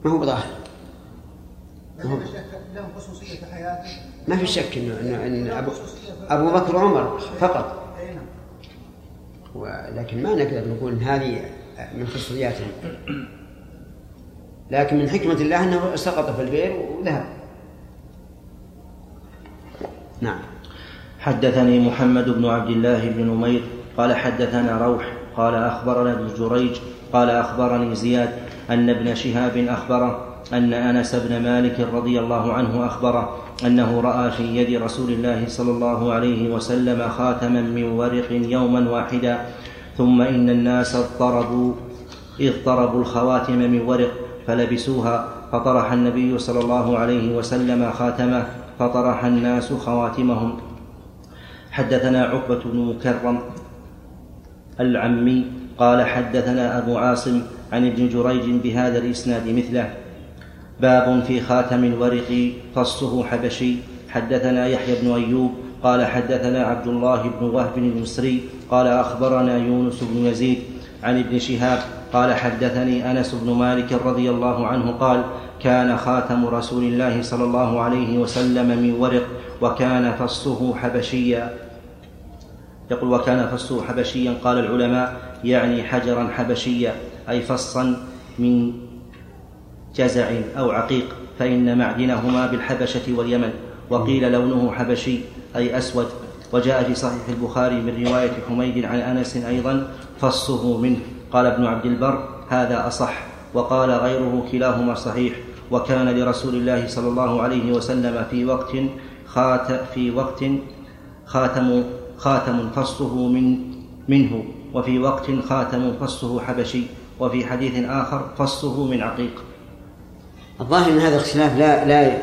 ما هو بظاهر. في ما في شك انه انه إن ابو أبو بكر وعمر فقط. اي نعم. ولكن ما نقدر نقول إن هذه من خصوصياتهم. لكن من حكمة الله أنه سقط في البئر وذهب. نعم. حدثني محمد بن عبد الله بن نمير قال حدثنا روح قال أخبرنا ابن جريج قال أخبرني زياد أن ابن شهاب أخبره أن أنس بن مالك رضي الله عنه أخبره أنه رأى في يد رسول الله صلى الله عليه وسلم خاتما من ورق يوما واحدا ثم إن الناس اضطربوا اضطربوا الخواتم من ورق فلبسوها فطرح النبي صلى الله عليه وسلم خاتمه فطرح الناس خواتمهم. حدثنا عقبة بن مكرم العمي قال حدثنا أبو عاصم عن ابن جريج بهذا الإسناد مثله. باب في خاتم الورق فصه حبشي. حدثنا يحيى بن أيوب قال حدثنا عبد الله بن وهب المصري قال أخبرنا يونس بن يزيد عن ابن شهاب قال حدثني أنس بن مالك رضي الله عنه قال كان خاتم رسول الله صلى الله عليه وسلم من ورق وكان فصه حبشيا. يقول وكان فصه حبشيا قال العلماء يعني حجرا حبشيا أي فصا من جزع أو عقيق فإن معدنهما بالحبشة واليمن وقيل لونه حبشي أي أسود. وجاء في صحيح البخاري من رواية حميد عن أنس أيضا فصه منه. قال ابن عبد البر هذا أصح وقال غيره كلاهما صحيح وكان لرسول الله صلى الله عليه وسلم في وقت خات في وقت خاتم خاتم فصه من منه وفي وقت خاتم فصه حبشي وفي حديث آخر فصه من عقيق. الظاهر إن هذا الاختلاف لا لا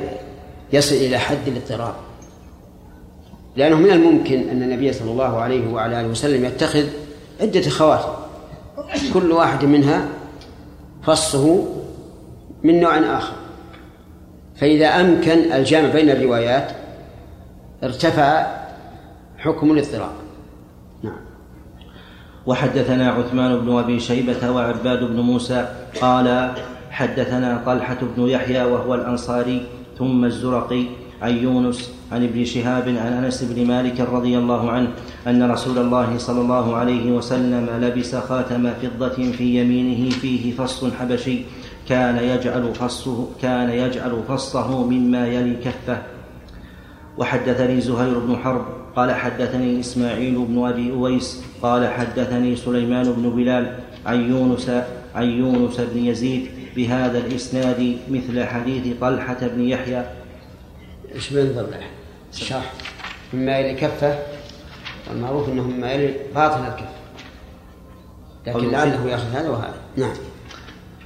يصل إلى حد الاضطراب لأنه من الممكن أن النبي صلى الله عليه وعلى آله وسلم يتخذ عدة خواتم. كل واحد منها فصه من نوع آخر. فإذا أمكن الجمع بين الروايات ارتفع حكم الاضطراب. نعم. وحدثنا عثمان بن أبي شيبة وعباد بن موسى قال حدثنا طلحة بن يحيى وهو الأنصاري ثم الزرقي عن يونس عن ابن شهاب عن أنس بن مالك رضي الله عنه أن رسول الله صلى الله عليه وسلم لبس خاتم فضة في يمينه فيه فص حبشي. كان يجعل فصه كان يجعل فصه مما يلي كفه. وحدثني زهير بن حرب قال حدثني إسماعيل بن أبي أويس قال حدثني سليمان بن بلال عن يونس عن يونس بن يزيد بهذا الإسناد مثل حديث طلحة بن يحيى. إيش له؟ الشرح مما يلي كفة والمعروف أنه مما يلي باطن الكف. لكن لعله يأخذ هذا وهذا. نعم.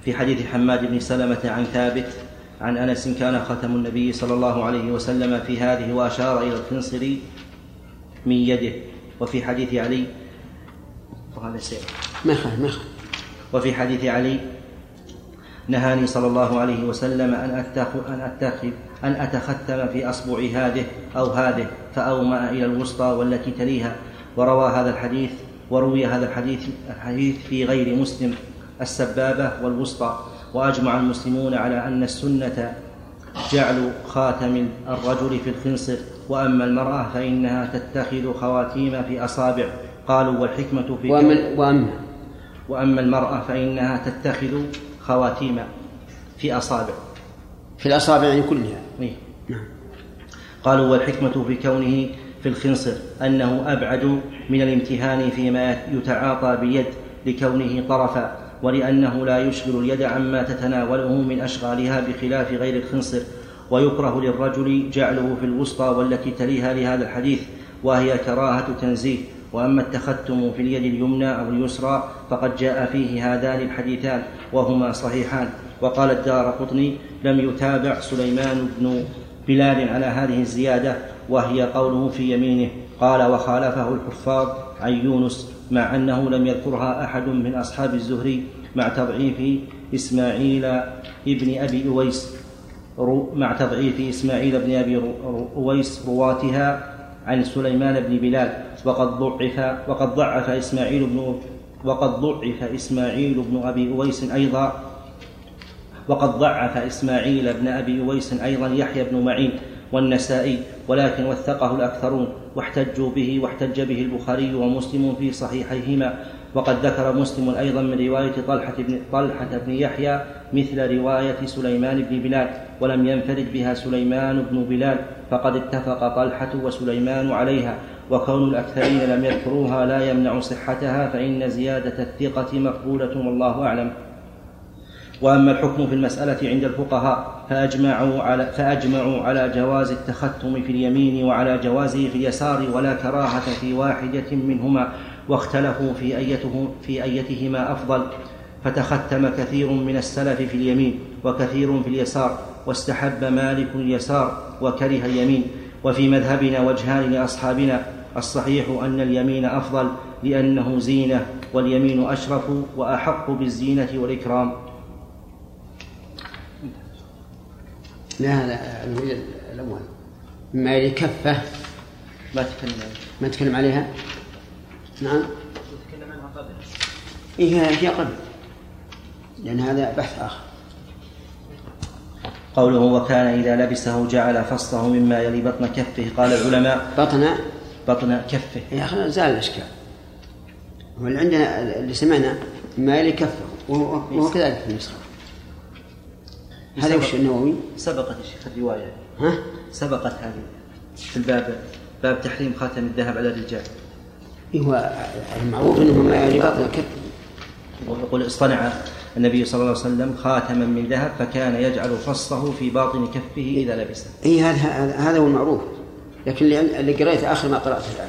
في حديث حماد بن سلمة عن ثابت عن أنس كان ختم النبي صلى الله عليه وسلم في هذه وأشار إلى الخنصر من يده. وفي حديث علي وهذا السير ما يخالف ما يخالف. وفي حديث علي نهاني صلى الله عليه وسلم أن أتخذ أن أتخذ أن أتختم في أصبع هذه أو هذه فأومأ إلى الوسطى والتي تليها. وروى هذا الحديث وروي هذا الحديث الحديث في غير مسلم السبابة والوسطى. وأجمع المسلمون على أن السنة جعل خاتم الرجل في الخنصر. وأما المرأة فإنها تتخذ خواتيم في أصابع. قالوا والحكمة في وأما وأما المرأة فإنها تتخذ خواتيم في أصابع. في الأصابع كلها. إيه. نعم. قالوا والحكمة في كونه في الخنصر أنه أبعد من الامتهان فيما يتعاطى باليد لكونه طرفا ولأنه لا يشغل اليد عما تتناوله من أشغالها بخلاف غير الخنصر ويكره للرجل جعله في الوسطى والتي تليها لهذا الحديث وهي كراهة تنزيه وأما التختم في اليد اليمنى أو اليسرى فقد جاء فيه هذان الحديثان وهما صحيحان. وقال الدار قطني لم يتابع سليمان بن بلال على هذه الزيادة وهي قوله في يمينه. قال وخالفه الحفاظ عن يونس مع أنه لم يذكرها أحد من أصحاب الزهري مع تضعيف إسماعيل ابن أبي أويس مع تضعيف إسماعيل بن أبي أويس رواتها عن سليمان بن بلال. وقد ضعف وقد ضعف إسماعيل بن وقد ضعف إسماعيل بن أبي أويس أيضا وقد ضعف إسماعيل بن أبي أويس أيضا يحيى بن معين والنسائي ولكن وثقه الأكثرون واحتجوا به واحتج به البخاري ومسلم في صحيحيهما وقد ذكر مسلم أيضا من رواية طلحة بن, طلحة بن يحيى مثل رواية سليمان بن بلال ولم ينفرد بها سليمان بن بلال فقد اتفق طلحة وسليمان عليها وكون الأكثرين لم يذكروها لا يمنع صحتها فإن زيادة الثقة مقبولة والله أعلم. وأما الحكم في المسألة عند الفقهاء فأجمعوا على فأجمعوا على جواز التختم في اليمين وعلى جوازه في اليسار ولا كراهة في واحدة منهما واختلفوا في ايته في أيتهما أفضل. فتختم كثير من السلف في اليمين وكثير في اليسار واستحب مالك اليسار وكره اليمين. وفي مذهبنا وجهان لأصحابنا الصحيح أن اليمين أفضل لأنه زينة واليمين أشرف وأحق بالزينة والإكرام. لا هذا المريد الأول. مما يلي كفة؟ ما تكلم عنه ما تكلم عليها؟ نعم. تكلم عنها قبل إيه هي قبل. لأن هذا بحث آخر. قوله وكان إذا لبسه جعل فصله مما يلي بطن كفه. قال العلماء بطن بطن كفه. يا أخي زال الإشكال. هو اللي عندنا اللي سمعنا ما يلي كفه وهو كذلك في النسخة. هذا وش النووي؟ سبقت يا شيخ الرواية. ها؟ سبقت هذه في الباب باب تحريم خاتم الذهب على الرجال. إيه هو المعروف أنه ما يلي بطن كفه. ويقول اصطنع النبي صلى الله عليه وسلم خاتما من ذهب فكان يجعل فصه في باطن كفه إذا لبسه. اي هذا هذا هو المعروف. لكن اللي اللي قريت آخر ما قرأته الآن.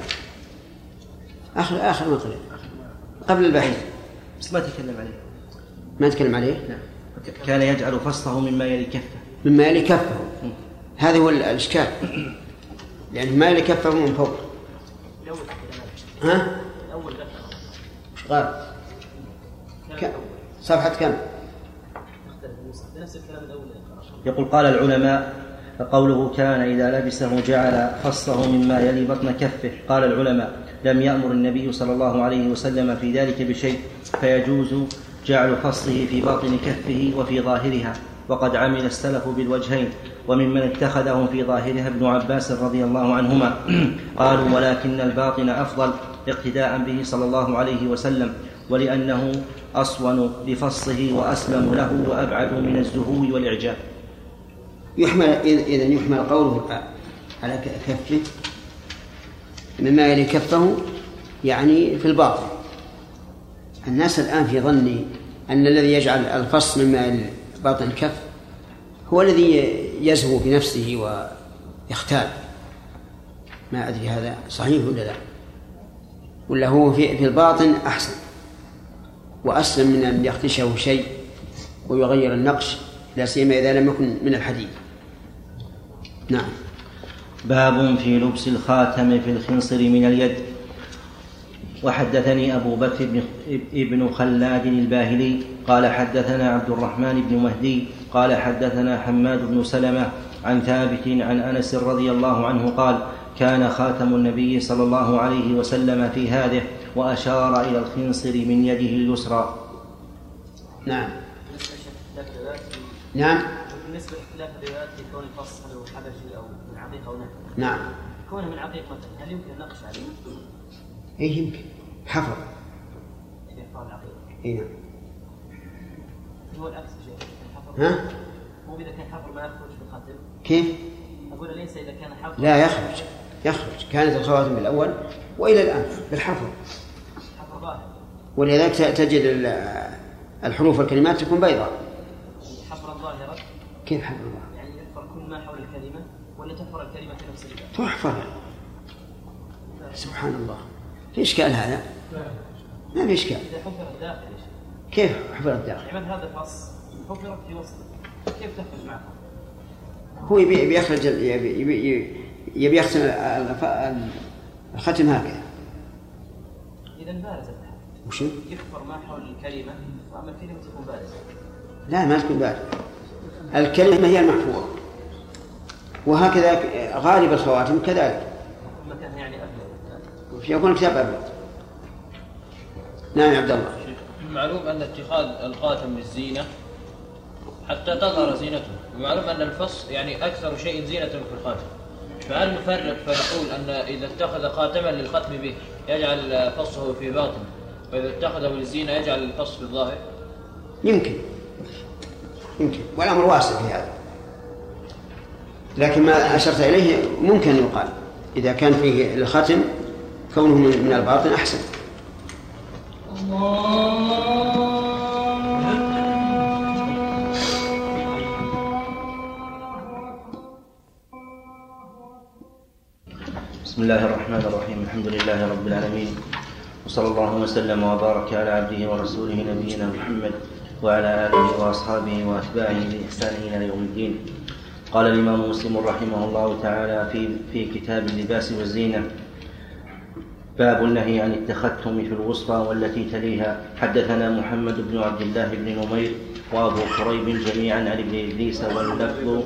اخر آخر ما قريت قبل البحث. بس ما تكلم عليه. ما نتكلم عليه؟ نعم. كان يجعل فصه مما يلي كفه. مما يلي كفه. هذا هو الإشكال. لأن ما يلي كفه من فوق. تكلم. ها؟ الأول ك- الأول. صفحة كم. يقول قال العلماء قوله كان إذا لبسه جعل فصه مما يلي بطن كفه. قال العلماء لم يأمر النبي صلى الله عليه وسلم في ذلك بشيء فيجوز جعل فصه في باطن كفه وفي ظاهرها. وقد عمل السلف بالوجهين وممن اتخذه في ظاهرها ابن عباس رضي الله عنهما. قالوا ولكن الباطن أفضل اقتداء به صلى الله عليه وسلم ولأنه أصون لفصه وأسلم له وأبعد من الزهو والإعجاب. يحمل إذا يحمل قوله على كفه. مما يلي كفه يعني في الباطن الناس الآن في ظني أن الذي يجعل الفص مما يلي باطن الكف هو الذي يزهو بنفسه ويختال. ما أدري هذا صحيح ولا لا. ولا هو في الباطن أحسن. وأسلم من أن يخدشه شيء ويغير النقش لا سيما إذا لم يكن من الحديد نعم. باب في لبس الخاتم في الخنصر من اليد. وحدثني أبو بكر بن خلاد الباهلي قال حدثنا عبد الرحمن بن مهدي قال حدثنا حماد بن سلمة عن ثابت عن أنس رضي الله عنه قال كان خاتم النبي صلى الله عليه وسلم في هذه وأشار إلى الخنصر من يده اليسرى. نعم. نعم. بالنسبة لاختلاف الروايات في كون الفصل حبشي أو من عقيقة أو نحو. نعم. كونه من عقيقة هل يمكن النقش عليه؟ اي يمكن. حفر العقيدة اي نعم. هو العكس ها؟ مو إذا كان حفر ما يخرج في الختم كيف؟ أقول ليس إذا كان حفر لا يخرج. يخرج. كانت الخواتم بالأول وإلى الآن بالحفر ولذلك تجد ال- الحروف والكلمات تكون بيضاء. كيف الله؟ يعني يحفر كل ما حول الكلمة ولا تحفر الكلمة في نفس الوقت تحفر سبحان الله في إشكال هذا؟ ما في إشكال إذا حفر الداخل كيف حفر الداخل؟ يعني هذا الفص حفرت في وسطه كيف تخرج معه؟ هو يبي يبي يخرج يبي يبي, يبي يختم الختم هكذا إذا بارزة الحرف وشو؟ يحفر ما حول الكلمة وأما الكلمة تكون بارزة لا ما تكون بارد الكلمة هي المحفوظة. وهكذا غالب الخواتم كذلك. يعني أبلغ. يكون الكتاب أبيض نعم يا عبد الله. معلوم أن اتخاذ الخاتم للزينة حتى تظهر زينته. ومعلوم أن الفص يعني أكثر شيء زينة في الخاتم. فهل نفرق فنقول أن إذا اتخذ خاتما للختم به يجعل فصه في باطن وإذا اتخذه للزينة يجعل الفص في الظاهر؟ يمكن. يمكن. والأمر واسع في هذا. لكن ما أشرت إليه ممكن يقال. إذا كان فيه الختم كونه من الباطن أحسن. بسم الله الرحمن الرحيم. الحمد لله رب العالمين. وصلى الله وسلم وبارك على عبده ورسوله نبينا محمد وعلى آله وأصحابه وأتباعه بإحسان إلى يوم الدين. قال الإمام مسلم رحمه الله تعالى في في كتاب اللباس والزينة. باب النهي عن التختم في الوسطى والتي تليها. حدثنا محمد بن عبد الله بن نمير وأبو كريب جميعا عن ابن إدريس واللفظ.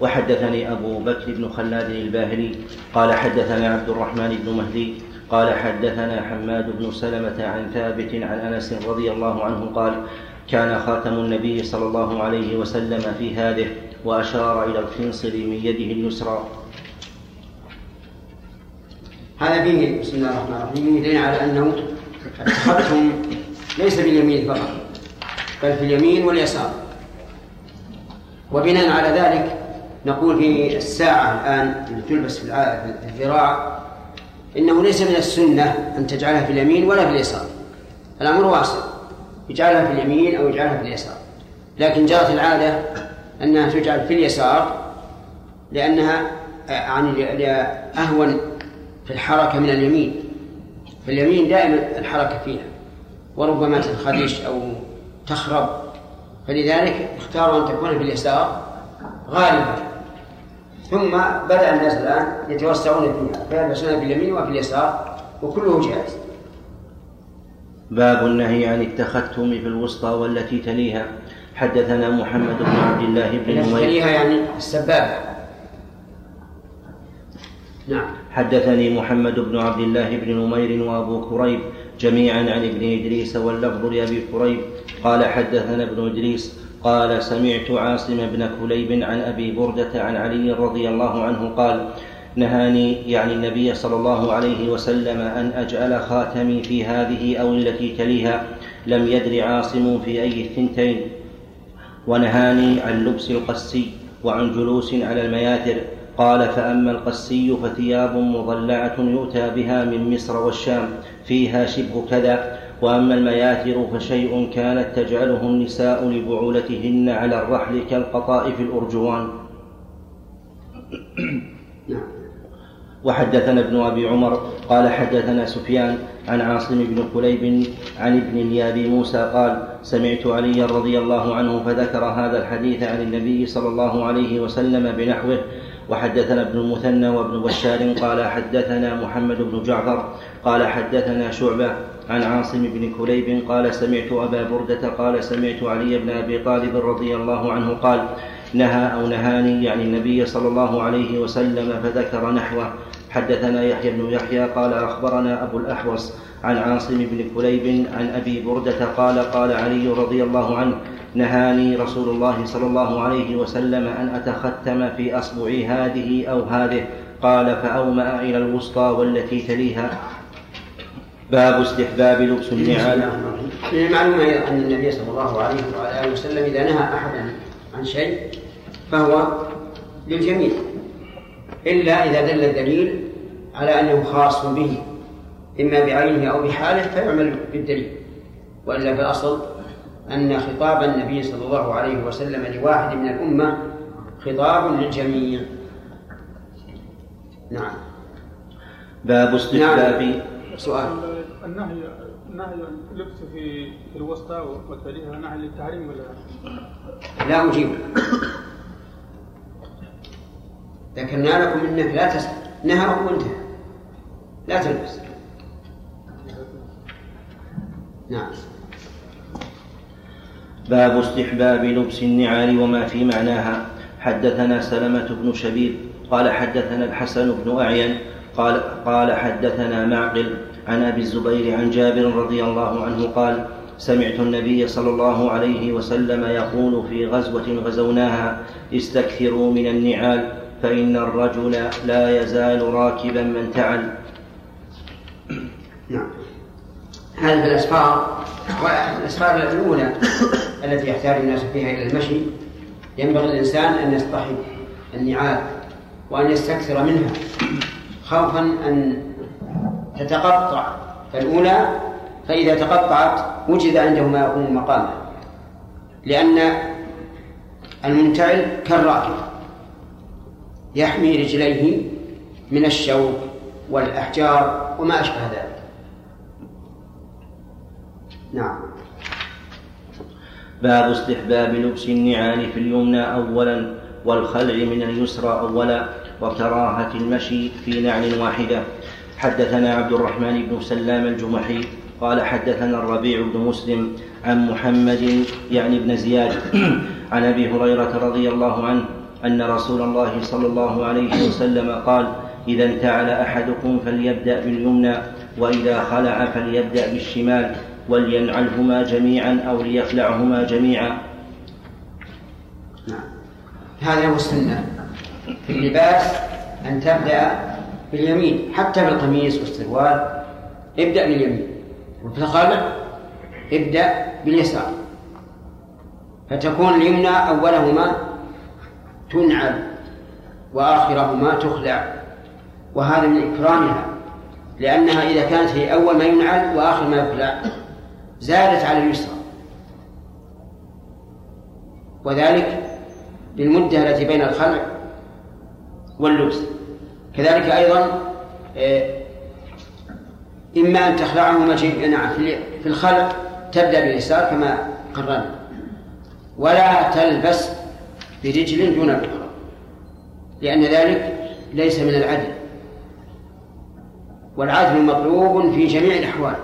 وحدثني أبو بكر بن خلاد الباهلي. قال حدثنا عبد الرحمن بن مهدي. قال حدثنا حماد بن سلمة عن ثابت عن أنس رضي الله عنه قال كان خاتم النبي صلى الله عليه وسلم في هذه وأشار إلى الخنصر من يده اليسرى. هذا فيه بسم الله الرحمن الرحيم دليل على أنه التختم ليس باليمين فقط بل في اليمين واليسار. وبناء على ذلك نقول في الساعة الآن اللي تلبس في الذراع إنه ليس من السنة أن تجعلها في اليمين ولا في اليسار. الأمر واسع يجعلها في اليمين أو يجعلها في اليسار. لكن جرت العادة أنها تجعل في اليسار لأنها آه، يعني أهون في الحركة من اليمين. في اليمين دائما الحركة فيها. وربما تنخدش أو تخرب. فلذلك اختاروا أن تكون في اليسار غالبا. ثم بدأ الناس الآن يتوسعون فيها فيلبسونها في اليمين وفي اليسار وكله جائز. باب النهي عن التختم في الوسطى والتي تليها. حدثنا محمد بن عبد الله بن نمير. تليها يعني السبابة. نعم. حدثني محمد بن عبد الله بن نمير وأبو كريب جميعا عن ابن إدريس واللفظ لأبي كريب. قال حدثنا ابن إدريس قال سمعت عاصم بن كليب عن أبي بردة عن علي رضي الله عنه قال نهاني يعني النبي صلى الله عليه وسلم أن أجعل خاتمي في هذه أو التي تليها. لم يدر عاصم في أي الثنتين. ونهاني عن لبس القسي وعن جلوس على المياتر. قال فأما القسي فثياب مضلعة يؤتى بها من مصر والشام. فيها شبه كذا. وأما المياتر فشيء كانت تجعله النساء لبعولتهن على الرحل كالقطائف الأرجوان. وحدثنا ابن أبي عمر قال حدثنا سفيان عن عاصم بن كليب عن ابن ابي موسى قال سمعت عليا رضي الله عنه فذكر هذا الحديث عن النبي صلى الله عليه وسلم بنحوه. وحدثنا ابن المثنى وابن بشار قال حدثنا محمد بن جعفر قال حدثنا شعبة عن عاصم بن كليب قال سمعت أبا بردة قال سمعت علي بن أبي طالب رضي الله عنه قال نهى أو نهاني يعني النبي صلى الله عليه وسلم فذكر نحوه. حدثنا يحيى بن يحيى قال أخبرنا أبو الأحوص عن عاصم بن كليب عن أبي بردة قال قال علي رضي الله عنه نهاني رسول الله صلى الله عليه وسلم أن أتختم في أصبعي هذه أو هذه. قال فأومأ إلى الوسطى والتي تليها. باب استحباب لبس النعال. من المعلوم أيضا أن النبي صلى الله عليه وعلى آله وسلم إذا نهى أحدا عن شيء فهو للجميع إلا إذا دل الدليل على أنه خاص به إما بعينه أو بحاله فيعمل بالدليل وإلا في الأصل أن خطاب النبي صلى الله عليه وسلم لواحد من الأمة خطاب للجميع. نعم. باب استحباب نعم. سؤال. النهي نهي اللبس في في الوسطى والتاريخ نهي للتحريم ولا؟ لا أجيب. ذكرنا لكم إنه لا تسأل نهى وانتهى. لا تلبس. نعم. باب استحباب لبس النعال وما في معناها. حدثنا سلمة بن شبيب قال حدثنا الحسن بن أعين قال قال حدثنا معقل عن أبي الزبير عن جابر رضي الله عنه قال سمعت النبي صلى الله عليه وسلم يقول في غزوة غزوناها استكثروا من النعال فإن الرجل لا يزال راكبا من تعل. نعم. هذه الأسفار الأسفار الأولى التي يحتاج الناس فيها إلى المشي. ينبغي الإنسان أن يصطحب النعال وأن يستكثر منها خوفا أن تتقطع. الأولى فإذا تقطعت وجد عنده ما يقوم مقامه لأن المنتعل كالراكب يحمي رجليه من الشوك والأحجار وما أشبه ذلك. نعم. باب استحباب لبس النعال في اليمنى أولا والخلع من اليسرى أولا وكراهة المشي في نعل واحدة. حدثنا عبد الرحمن بن سلام الجمحي قال حدثنا الربيع بن مسلم عن محمد يعني بن زياد عن أبي هريرة رضي الله عنه أن رسول الله صلى الله عليه وسلم قال إذا انتعل أحدكم فليبدأ باليمنى وإذا خلع فليبدأ بالشمال ولينعلهما جميعا أو ليخلعهما جميعا. نعم. هذا هو السنة. في اللباس أن تبدأ باليمين حتى بالقميص والسروال. ابدأ باليمين. وفي الخلع ابدأ باليسار. فتكون اليمنى أولهما تنعل وآخرهما تخلع. وهذا من إكرامها لأنها إذا كانت هي أول ما ينعل وآخر ما يخلع. زادت على اليسرى. وذلك للمدة التي بين الخلع واللبس. كذلك أيضا آه، إما أن تخلعهما نعم في الخلع تبدأ باليسار كما قررنا. ولا تلبس برجل دون الأخرى لأن ذلك ليس من العدل. والعدل مطلوب في جميع الأحوال.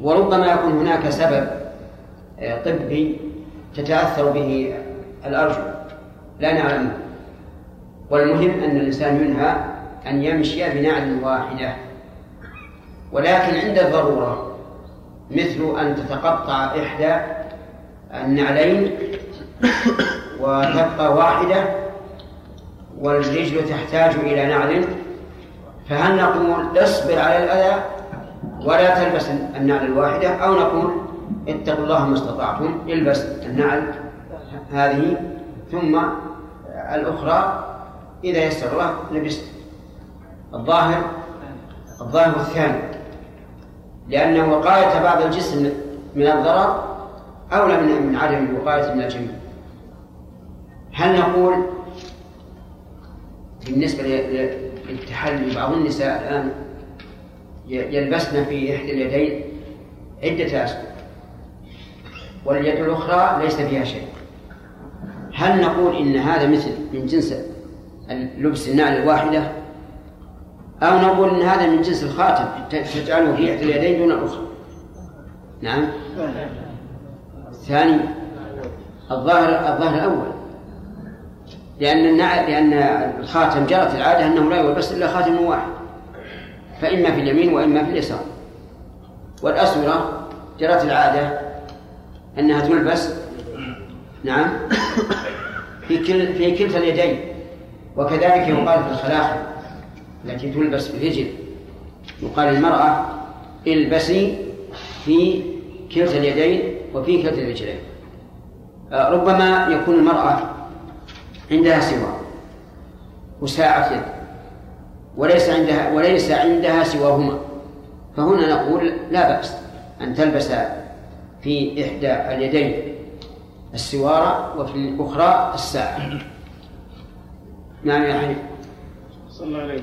وربما يكون هناك سبب آه، طبي تتأثر به الأرجل لا نعلمه والمهم أن الإنسان ينهى أن يمشي بنعل واحدة. ولكن عند الضرورة مثل أن تتقطع إحدى النعلين وتبقى واحدة والرجل تحتاج إلى نعل فهل نقول اصبر على الأذى ولا تلبس النعل الواحدة؟ أو نقول اتقوا الله ما استطعتم البس النعل هذه ثم الأخرى إذا يسر الله لبست. الظاهر الظاهر الثاني لأن وقاية بعض الجسم من الضرر أولى من من عدم الوقاية من الجميع. هل نقول بالنسبة للتحلي بعض النساء الآن يلبسن في إحدى اليدين عدة أسود واليد الأخرى ليس فيها شيء. هل نقول إن هذا مثل من جنس لبس النعل الواحدة. أو نقول إن هذا من جنس الخاتم تجعله في إحدى اليدين دون الأخرى نعم. الثاني الظاهر الظاهر الأول. لأن النعل لأن الخاتم جرت العادة أنه لا يلبس إلا خاتم واحد. فإما في اليمين وإما في اليسار. والأسورة جرت العادة أنها تلبس نعم في كل في كلتا اليدين. وكذلك يقال في الخلاخل التي تلبس في الرجل يقال المرأة البسي في كلتا اليدين وفي كلتا الرجلين. آه، ربما يكون المرأة عندها سوار وساعة يد وليس عندها وليس عندها سواهما. فهنا نقول لا بأس أن تلبس في إحدى اليدين السوارة وفي الأخرى الساعة. نعم يا حنيف صلى الله عليه.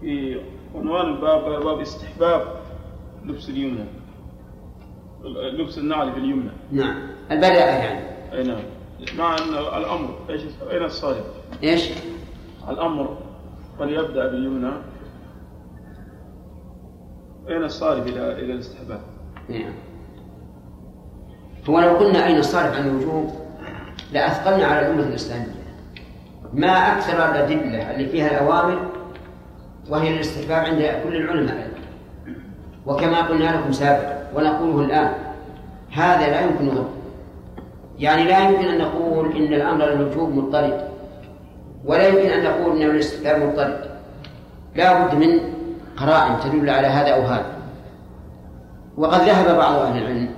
في عنوان الباب باب استحباب لبس اليمنى. لبس النعل في اليمنى. نعم. البداءة يعني. أي نعم. مع أن الأمر إيش أين الصالح؟ إيش؟ الأمر فليبدأ باليمنى. أين الصالح إلى إلى الاستحباب؟ نعم. هو لو قلنا أين الصارف عن الوجوب لأثقلنا على الأمة الإسلامية. ما أكثر الأدلة اللي فيها الأوامر وهي الاستحباب عند كل العلماء. وكما قلنا لكم سابقا ونقوله الآن هذا لا يمكن غيره. يعني لا يمكن أن نقول إن الأمر للوجوب مضطرد ولا يمكن أن نقول إن الاستحباب مضطرد. لا بد من قرائن تدل على هذا أو هذا. وقد ذهب بعض أهل العلم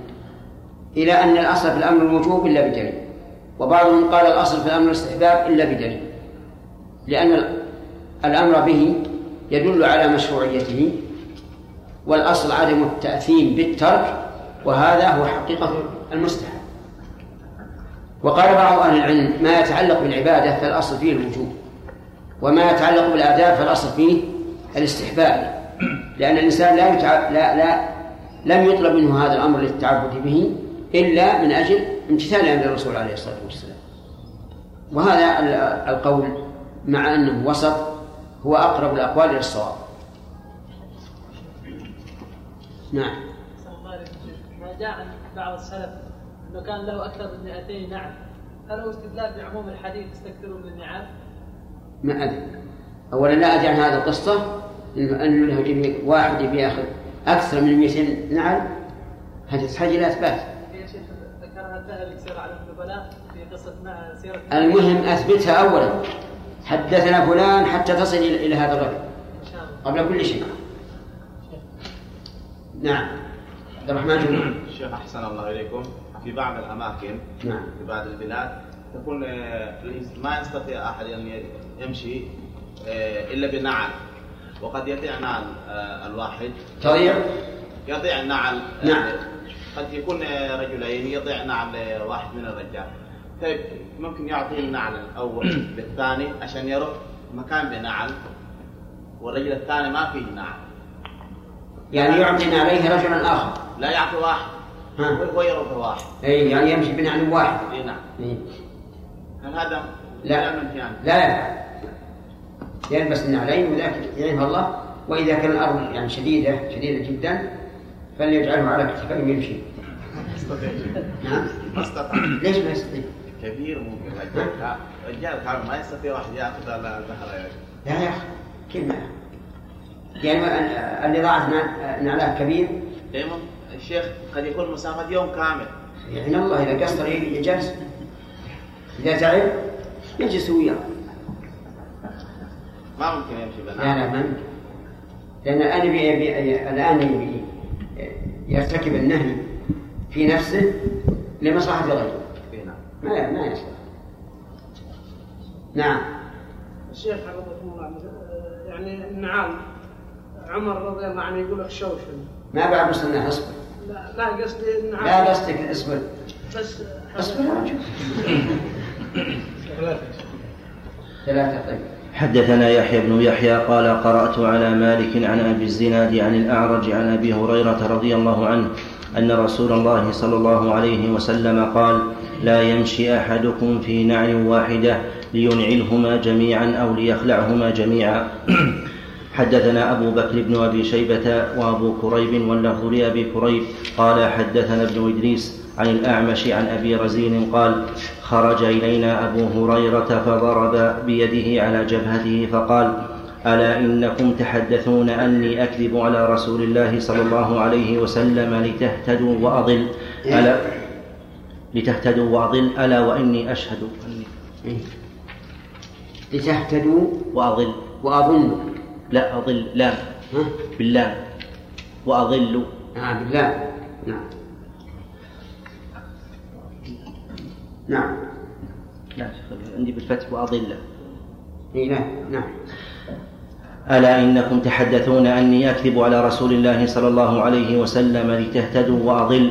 إلى أن الأصل في الأمر الوجوب إلا بدليل. وبعضهم قال الأصل في الأمر الاستحباب إلا بدليل لأن الأمر به يدل على مشروعيته والأصل عدم التأثيم بالترك وهذا هو حقيقة المستحب. وقال بعض أهل العلم ما يتعلق بالعبادة فالأصل فيه الوجوب وما يتعلق بالآداب فالأصل فيه الاستحباب لأن الإنسان لا, يتع... لا لا لم يطلب منه هذا الأمر للتعبد به إلا من أجل امتثال أمر الرسول عليه الصلاة والسلام. وهذا القول مع أنه وسط هو أقرب الأقوال إلى الصواب. نعم. ما جاء عن بعض السلف أنه كان له أكثر من 200 نعم. هل هو استدلال بعموم الحديث استكثروا من النعام؟ ما أدري. أولا لا أدري عن هذه القصة أن له واحد يأخذ أكثر من 200 نعم هذه تحتاج إلى إثبات المهم أثبتها أولا. حدثنا فلان حتى تصل إلى هذا الرجل. قبل كل شيء. نعم. عبد الرحمن جمعة شيخ أحسن الله إليكم. في بعض الأماكن نعم. في بعض البلاد تكون آه، ما يستطيع أحد أن يمشي آه، إلا بنعل. وقد يضيع نعل آه، الواحد. تضيع؟ يضيع النعل نعم. قد يكون رجلين يضيع نعل واحد من الرجال. طيب ممكن يعطي النعل الأول للثاني عشان يروح مكان بنعل والرجل الثاني ما فيه نعل يعني يعطي عليه رجلا آخر. لا يعطي واحد. هو يروح واحد. اي يعني يمشي بنعل واحد. اي نعم. إيه. هل هذا لا. لا لا يلبس النعلين وذاك يعينها الله. وإذا كان الأرض يعني شديدة شديدة جدا فليجعله على كتفيه ويمشي. نعم ما استطاع ليش ما يستطيع؟ كبير ممكن رجال رجال ما يستطيع واحد ياخذ الظهر لا يا أخي كيف يعني اللي ضاعت نعلاه كبير. دائما الشيخ قد يكون مسافة يوم كامل. يعني الله إذا قصر يجلس. إذا تعب يجلس وياه. ما ممكن يمشي بنا. لا لا ما ممكن. لأن الآن يبي الآن يبي يرتكب النهي في نفسه لمصلحة غيره. ما ما يصلح نعم. الشيخ حفظكم الله يعني النعام عمر رضي الله عنه يقول لك شوشن ما بعد مصنع أصبر. لا لا قصدي النعام لا قصدك أصبر. بس أصبر ثلاثة طيب. حدثنا يحيى بن يحيى قال قرأت على مالك عن أبي الزناد عن الأعرج عن أبي هريرة رضي الله عنه أن رسول الله صلى الله عليه وسلم قال لا يمشي أحدكم في نعل واحدة لينعلهما جميعا أو ليخلعهما جميعا. حدثنا أبو بكر بن أبي شيبة وأبو كريب واللفظ لأبي كريب. قال حدثنا ابن إدريس عن الأعمش عن أبي رزين قال خرج إلينا أبو هريرة فضرب بيده على جبهته فقال ألا إنكم تحدثون أني أكذب على رسول الله صلى الله عليه وسلم لتهتدوا وأضل؟ ألا لتهتدوا وأضل ألا وإني أشهد. إيه. لتهتدوا وأضل وأظن لا أضل لا بالله وأظل. نعم بالله نعم. نعم. لا عندي بالفتح وأضل اي نعم نعم. ألا إنكم تحدثون أني أكذب على رسول الله صلى الله عليه وسلم لتهتدوا وأضل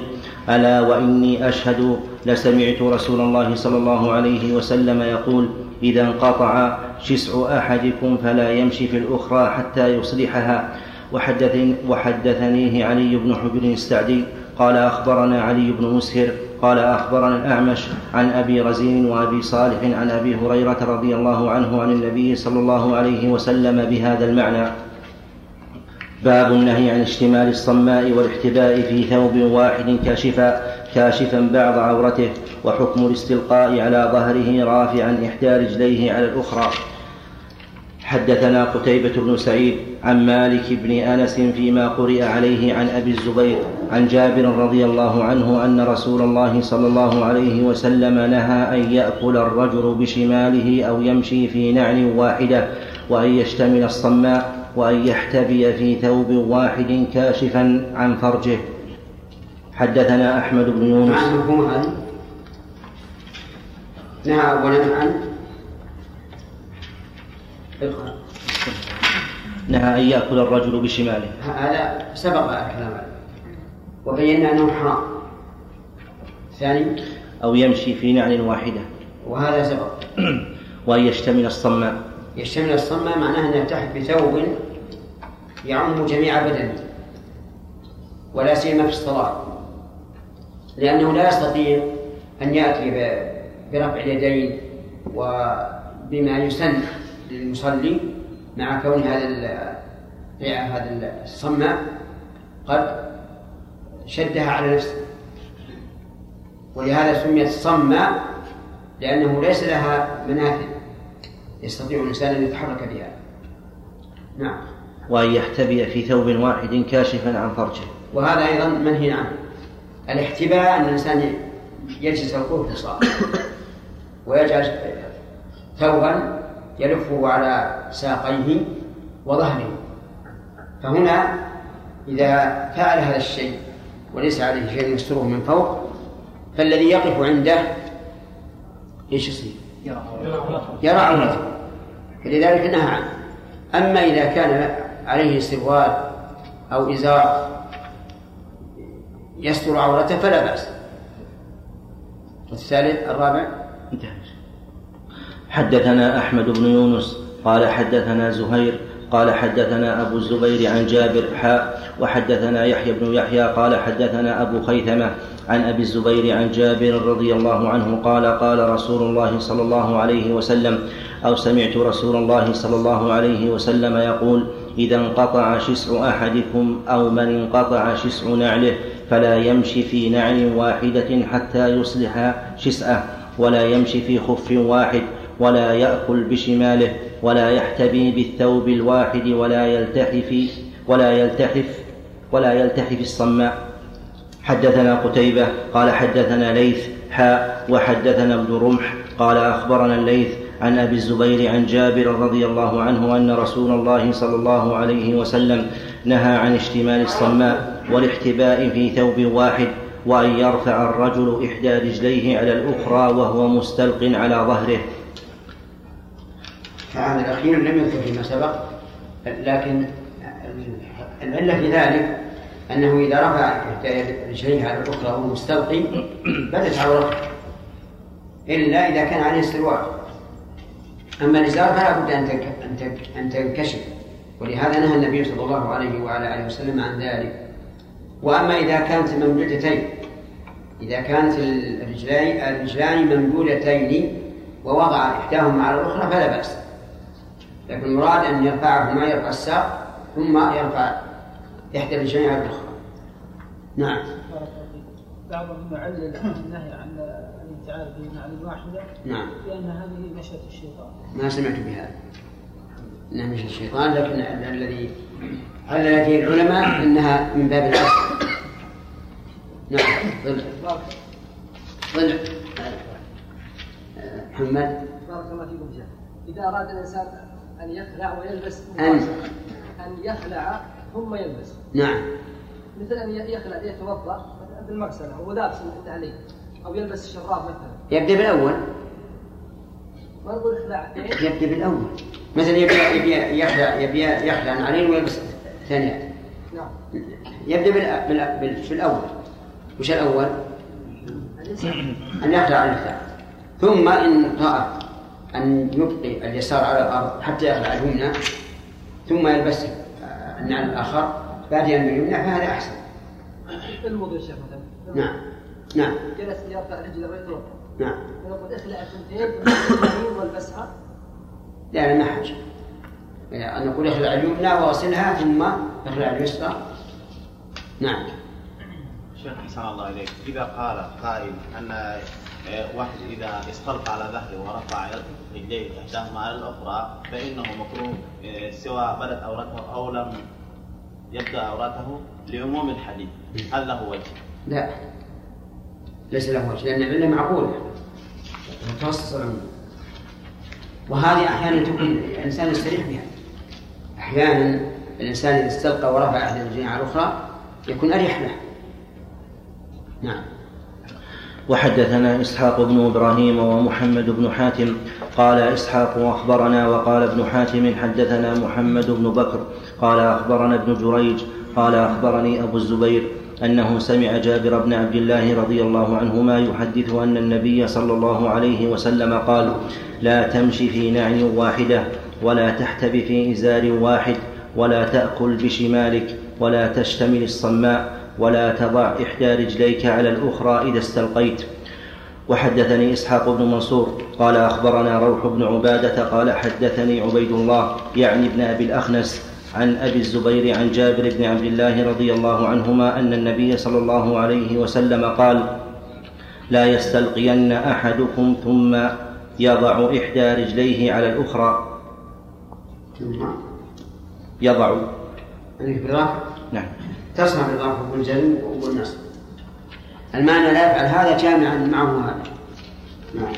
ألا وإني أشهد. لسمعت رسول الله صلى الله عليه وسلم يقول إذا انقطع شسع أحدكم فلا يمشي في الأخرى حتى يصلحها. وحدثني وحدثنيه علي بن حجر السعدي قال أخبرنا علي بن مسهر قال أخبرنا الأعمش عن أبي رزين وأبي صالح عن أبي هريرة رضي الله عنه عن النبي صلى الله عليه وسلم بهذا المعنى. باب النهي عن اشتمال الصماء والاحتباء في ثوب واحد كاشفا. كاشفا بعض عورته وحكم الاستلقاء على ظهره رافعا إحدى رجليه على الأخرى. حدثنا قتيبة بن سعيد عن مالك بن أنس فيما قرئ عليه عن أبي الزبير عن جابر رضي الله عنه أن رسول الله صلى الله عليه وسلم نهى أن يأكل الرجل بشماله أو يمشي في نعل واحدة وأن يشتمل الصماء وأن يحتبي في ثوب واحد كاشفا عن فرجه. حدثنا أحمد بن يونس. مع المفهوم هذه نهى أولا عن. نهى أن يأكل الرجل بشماله. هذا سبق الكلام. وبينا أنه حرام. ثاني. أو يمشي في نعل واحدة. وهذا سبق. وأن يشتمل الصماء. يشتمل الصماء معناه أنه تحت بثوب يعم جميع بدنه. ولا سيما في الصلاة. لأنه لا يستطيع أن يأتي برفع اليدين وبما يسن للمصلي مع كون هذا هذا الصماء قد شدها على نفسه. ولهذا سميت صماء لأنه ليس لها منافذ. يستطيع الإنسان أن يتحرك بها. نعم. وأن يحتبي في ثوب واحد كاشفا عن فرجه. وهذا أيضا منهي عنه. الاحتباء أن الإنسان يجلس الوقوف في الصلاة ويجعل ثوبا يلفه على ساقيه وظهره. فهنا إذا فعل هذا الشيء وليس عليه شيء يستره من فوق فالذي يقف عنده إيش يصير؟ يرى عورته فلذلك نهى عنه. أما إذا كان عليه سروال أو إزار يستر عورته فلا بأس. والثالث الرابع. انتهى. حدثنا أحمد بن يونس قال حدثنا زهير قال حدثنا أبو الزبير عن جابر حاء وحدثنا يحيى بن يحيى قال حدثنا أبو خيثمة عن أبي الزبير عن جابر رضي الله عنه قال قال رسول الله صلى الله عليه وسلم أو سمعت رسول الله صلى الله عليه وسلم يقول إذا انقطع شسع أحدكم أو من انقطع شسع نعله فلا يمشي في نعل واحدة حتى يصلح شسعة ولا يمشي في خف واحد ولا يأكل بشماله ولا يحتبي بالثوب الواحد ولا يلتحف ولا يلتحف ولا يلتحف الصماء. حدثنا قتيبة قال حدثنا ليث حاء وحدثنا ابن رمح قال أخبرنا الليث عن أبي الزبير عن جابر رضي الله عنه أن رسول الله صلى الله عليه وسلم نهى عن اشتمال الصماء. والاحتباء في ثوب واحد وأن يرفع الرجل إحدى رجليه على الأخرى وهو مستلق على ظهره. فهذا الأخير لم يذكر فيما سبق لكن العلة في ذلك أنه إذا رفع رجليه على الأخرى وهو مستلقي بدت عورته. إلا إذا كان عليه سروال أما الإزار فلا بد أن أن تنكشف. ولهذا نهى النبي صلى الله عليه وعلى آله وسلم عن ذلك. وأما إذا كانت ممدودتين إذا كانت الرجلان الرجلان ممدودتين ووضع إحداهما على الأخرى فلا بأس. لكن المراد أن يرفعه ما يرفع الساق ثم يرفع إحدى الرجلين على الأخرى. نعم. بعضهم يعلل النهي عن الانتعال بنعل واحدة نعم. لأن هذه مشية الشيطان. ما سمعت بهذا. انها مشية الشيطان لكن الذي علل فيه العلماء أنها من باب الأصل. نعم ضلع ضلع محمد. بارك الله فيكم شيخ. إذا أراد الإنسان أن يخلع ويلبس أن. أن يخلع ثم يلبس. نعم. مثل أن يخلع يتوضأ بالمغسلة هو لابس التعليق أو يلبس الشراب مثلا. يبدأ بالأول. يبدأ بالأول. مثلا يبي يبي يخلع يبي يخلع النعلين ويلبس ثانية. نعم. يبدأ بال... بال... بال... بالأول وش الأول؟ أن يخلع اليسار ثم إن رأى أن يبقي اليسار على الأرض حتى يخلع اليمنى ثم يلبس النعل الآخر باديا باليمنى فهذا أحسن. الموضوع يا شيخ مثلا. نعم. نعم. جلس يرفع رجله ويتوضا نعم. ونقول اخلع الثنتين والبسحه لا لا ما حاجة. أن نقول أخلع اليمنى واغسلها ثم أخلع اليسرى نعم. شيخ أحسن الله إليك. إذا قال قائل أن آه، واحد إذا استلقى على ظهره ورفع رجليه إحداهما على الأخرى فإنه مكروه آه، سواء بدت أورته أو لم يبدأ أورته لعموم الحديث. هل له وجه؟ لا. ليس له وجه لأن العلة معقولة متوسط وهذه أحيانا تكون الإنسان يستريح بها. أحيانا الإنسان إذا استلقى ورفع إحدى الرجلين على الأخرى يكون أريح له. نعم. وحدثنا إسحاق بن إبراهيم ومحمد بن حاتم. قال إسحاق أخبرنا وقال ابن حاتم حدثنا محمد بن بكر. قال أخبرنا ابن جريج. قال أخبرني أبو الزبير. أنه سمع جابر بن عبد الله رضي الله عنهما يحدث أن النبي صلى الله عليه وسلم قال لا تمشي في نعل واحدة ولا تحتب في إزار واحد ولا تأكل بشمالك ولا تشتمل الصماء ولا تضع إحدى رجليك على الأخرى إذا استلقيت. وحدثني إسحاق بن منصور قال أخبرنا روح بن عبادة قال حدثني عبيد الله يعني ابن أبي الأخنس عن أبي الزبير عن جابر بن عبد الله رضي الله عنهما أن النبي صلى الله عليه وسلم قال لا يستلقين أحدكم ثم يضع إحدى رجليه على الأخرى. يضع. يعني نعم. تصنع بالرفع والجزم والنصب. المعنى لا يفعل هذا جامعا معه هذا. نعم.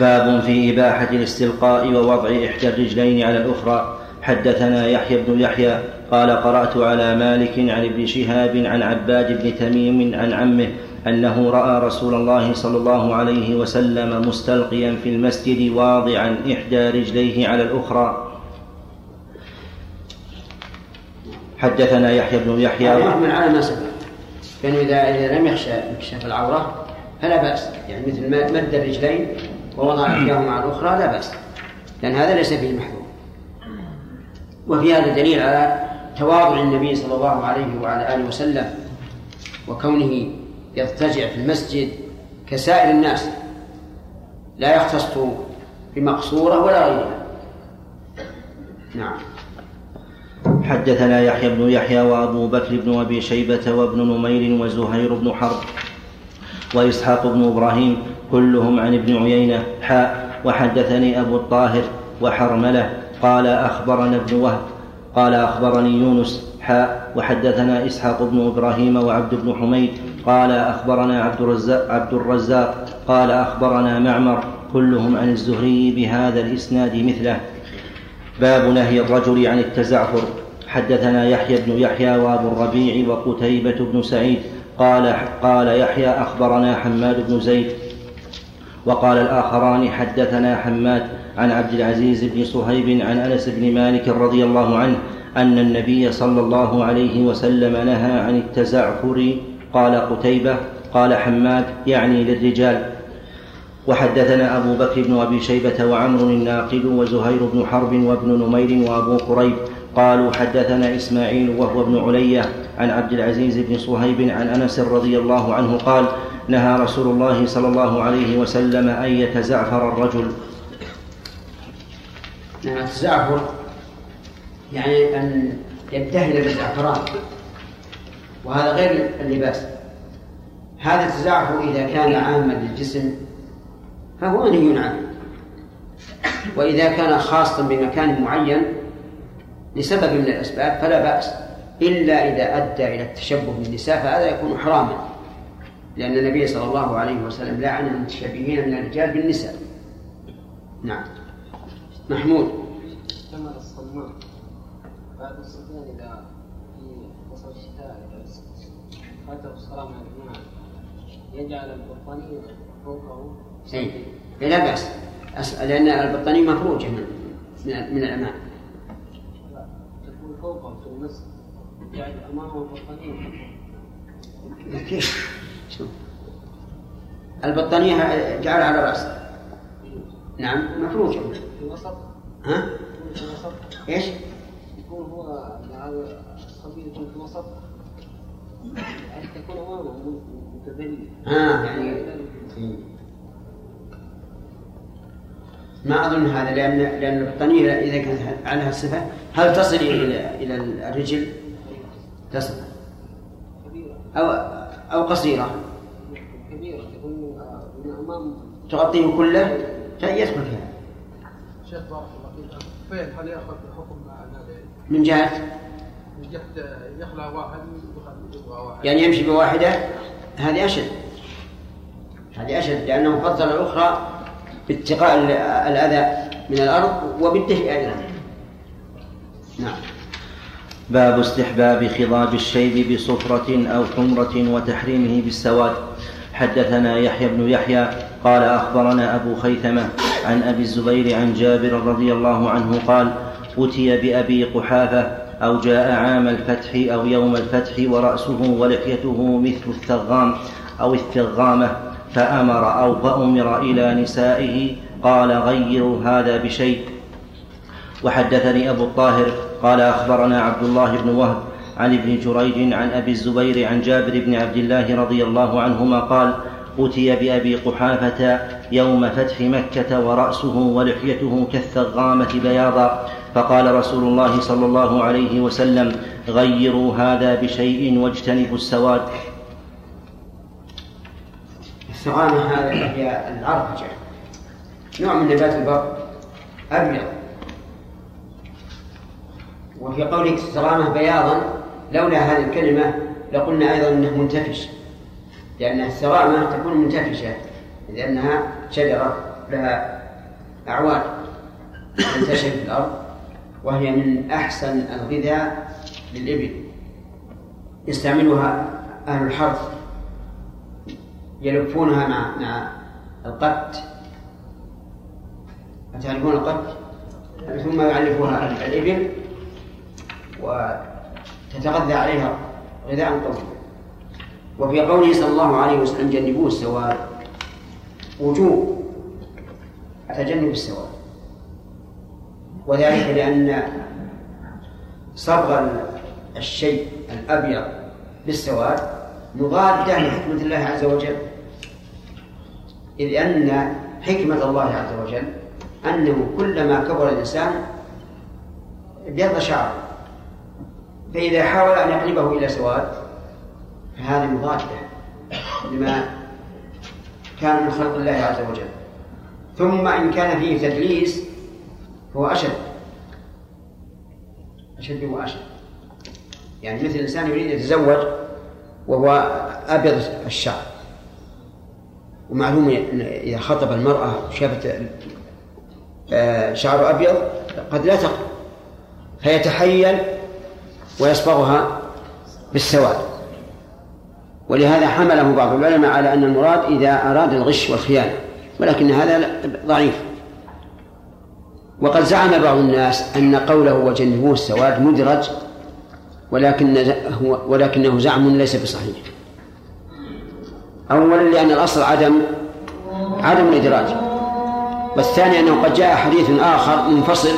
باب في إباحة الاستلقاء ووضع إحدى الرجلين على الأخرى. حدثنا يحيى بن يحيى قال قرأت على مالك عن ابن شهاب عن عباد بن تميم عن عمه أنه رأى رسول الله صلى الله عليه وسلم مستلقيا في المسجد واضعا إحدى رجليه على الأخرى. حدثنا يحيى بن يحيى. يحمل على ما سبق. كان إذا لم يخشى يكشف العورة فلا بأس. يعني مثل مد الرجلين ووضع إحداهما على الأخرى لا بأس. لأن هذا ليس فيه محذور وفي هذا دليل على تواضع النبي صلى الله عليه وعلى آله وسلم وكونه يضطجع في المسجد كسائر الناس لا يختص بمقصورة ولا غيرها. نعم. حدثنا يحيى بن يحيى وأبو بكر بن أبي شيبة وابن نمير وزهير بن حرب وإسحاق بن إبراهيم كلهم عن ابن عيينة حاء وحدثني أبو الطاهر وحرملة قال أخبرنا ابن وهب. قال أخبرني يونس. حاء وحدثنا إسحاق بن إبراهيم وعبد بن حميد. قال أخبرنا عبد الرزاق, عبد الرزاق. قال أخبرنا معمر. كلهم عن الزهري بهذا الإسناد مثله. باب نهي الرجل عن التزعفر. حدثنا يحيى بن يحيى وأبو الربيع وقتيبة بن سعيد. قال قال يحيى أخبرنا حماد بن زيد. وقال الآخران حدثنا حماد عن عبد العزيز بن صهيب عن أنس بن مالك رضي الله عنه أن النبي صلى الله عليه وسلم نهى عن التزعفر. قال قتيبة قال حماد يعني للرجال. وحدثنا أبو بكر بن أبي شيبة وعمر الناقد وزهير بن حرب وابن نمير وأبو قريب. قالوا حدثنا إسماعيل وهو ابن علية عن عبد العزيز بن صهيب عن أنس رضي الله عنه قال نهى رسول الله صلى الله عليه وسلم أن يتزعفر الرجل. نعم التزعفر يعني أن يدهن بالزعفران وهذا غير اللباس. هذا التزعفر إذا كان عاما للجسم فهو منهي عنه. وإذا كان خاصا بمكان معين لسبب من الأسباب فلا بأس إلا إذا أدى إلى التشبه بالنساء فهذا يكون حراما لأن النبي صلى الله عليه وسلم لعن المتشبهين من الرجال بالنساء. نعم. محمود. ثمر الصماء بعد الصبيان إذا في فصل الشتاء إذا في الصلاة مع الإمام. يجعل البطانية فوقه. اي إيه، لا بأس. أس- لأن البطانيه مفروجه من من, الأمام. تكون فوقه في النص يجعل أمامه البطانية كيف؟ شوف. البطانيه جعلها على راسه نعم مفروجه في الوسط؟ ها؟ يكون في الوسط؟ إيش؟ يكون هو مع الصبي يكون في الوسط؟ يعني تكون أمامه متذلل آه يعني ما أظن هذا لأن لأن البطانيه إذا كانت عليها صفه هل تصل إلى إلى الرجل؟ تصل. أو أو قصيرة. كبيرة تكون من أمام. تغطيه كله؟ فيها شيخ بارك الله فيك. فين؟ هل يأخذ حكم هذا من جهة؟ من جهة يخلع واحد واحد. يعني يمشي بواحدة؟ هذه أشد. هذه أشد لأنه فضل الأخرى باتقاء ال- الأذى من الأرض وبالدفء أيضا نعم. باب استحباب خضاب الشيب بصفرة أو حمرة وتحريمه بالسواد. حدثنا يحيى بن يحيى قال أخبرنا أبو خيثمة عن أبي الزبير عن جابر رضي الله عنه قال أتي بأبي قحافة أو جاء عام الفتح أو يوم الفتح ورأسه ولحيته مثل الثغام أو الثغامة فأمر أو فأمر إلى نسائه قال غيروا هذا بشيء. وحدثني أبو الطاهر قال أخبرنا عبد الله بن وهب عن ابن جريج عن أبي الزبير عن جابر بن عبد الله رضي الله عنهما قال أتي بأبي قحافة يوم فتح مكة ورأسه ولحيته كالثغامة بياضا فقال رسول الله صلى الله عليه وسلم غيروا هذا بشيء واجتنبوا السواد. الثغامة هذا هي العربجة نوع من نبات البر أبيض. وفي قولك الثغامة بياضا لولا هذه الكلمة لقلنا أيضا أنه منتفش. لأن الثغامة تكون منتفشة لأنها شجرة لها أعواد تنتشر في الأرض وهي من أحسن الغذاء للإبل. يستعملها أهل الحرث يلفونها مع مع القت أتعرفون القت؟ ثم يعلفوها الإبل وتتغذى عليها غذاء طويل وفي قوله صلى الله عليه وسلم جنبوه السواد. وجوب تجنب السواد. وذلك لأن صبغ الشيء الأبيض بالسواد مضادة لحكمة الله عز وجل. إذ أن حكمة الله عز وجل أنه كلما كبر الإنسان ابيض شعره. فإذا حاول أن يقلبه إلى سواد فهذه مضادة لما كان من خلق الله عز وجل. ثم إن كان فيه تدليس فهو أشد. أشد وأشد. يعني مثل الإنسان يريد يتزوج وهو أبيض الشعر. ومعلوم إذا خطب المرأة وشافت آه، شعر أبيض قد لا تقبل فيتحيل ويصبغها بالسواد. ولهذا حمله بعض العلماء على أن المراد إذا أراد الغش والخيانة ولكن هذا ضعيف. وقد زعم بعض الناس أن قوله وجنبوه السواد مدرج ولكن هو ولكنه زعم ليس بصحيح. أولا لأن الأصل عدم عدم الإدراج. والثاني أنه قد جاء حديث آخر منفصل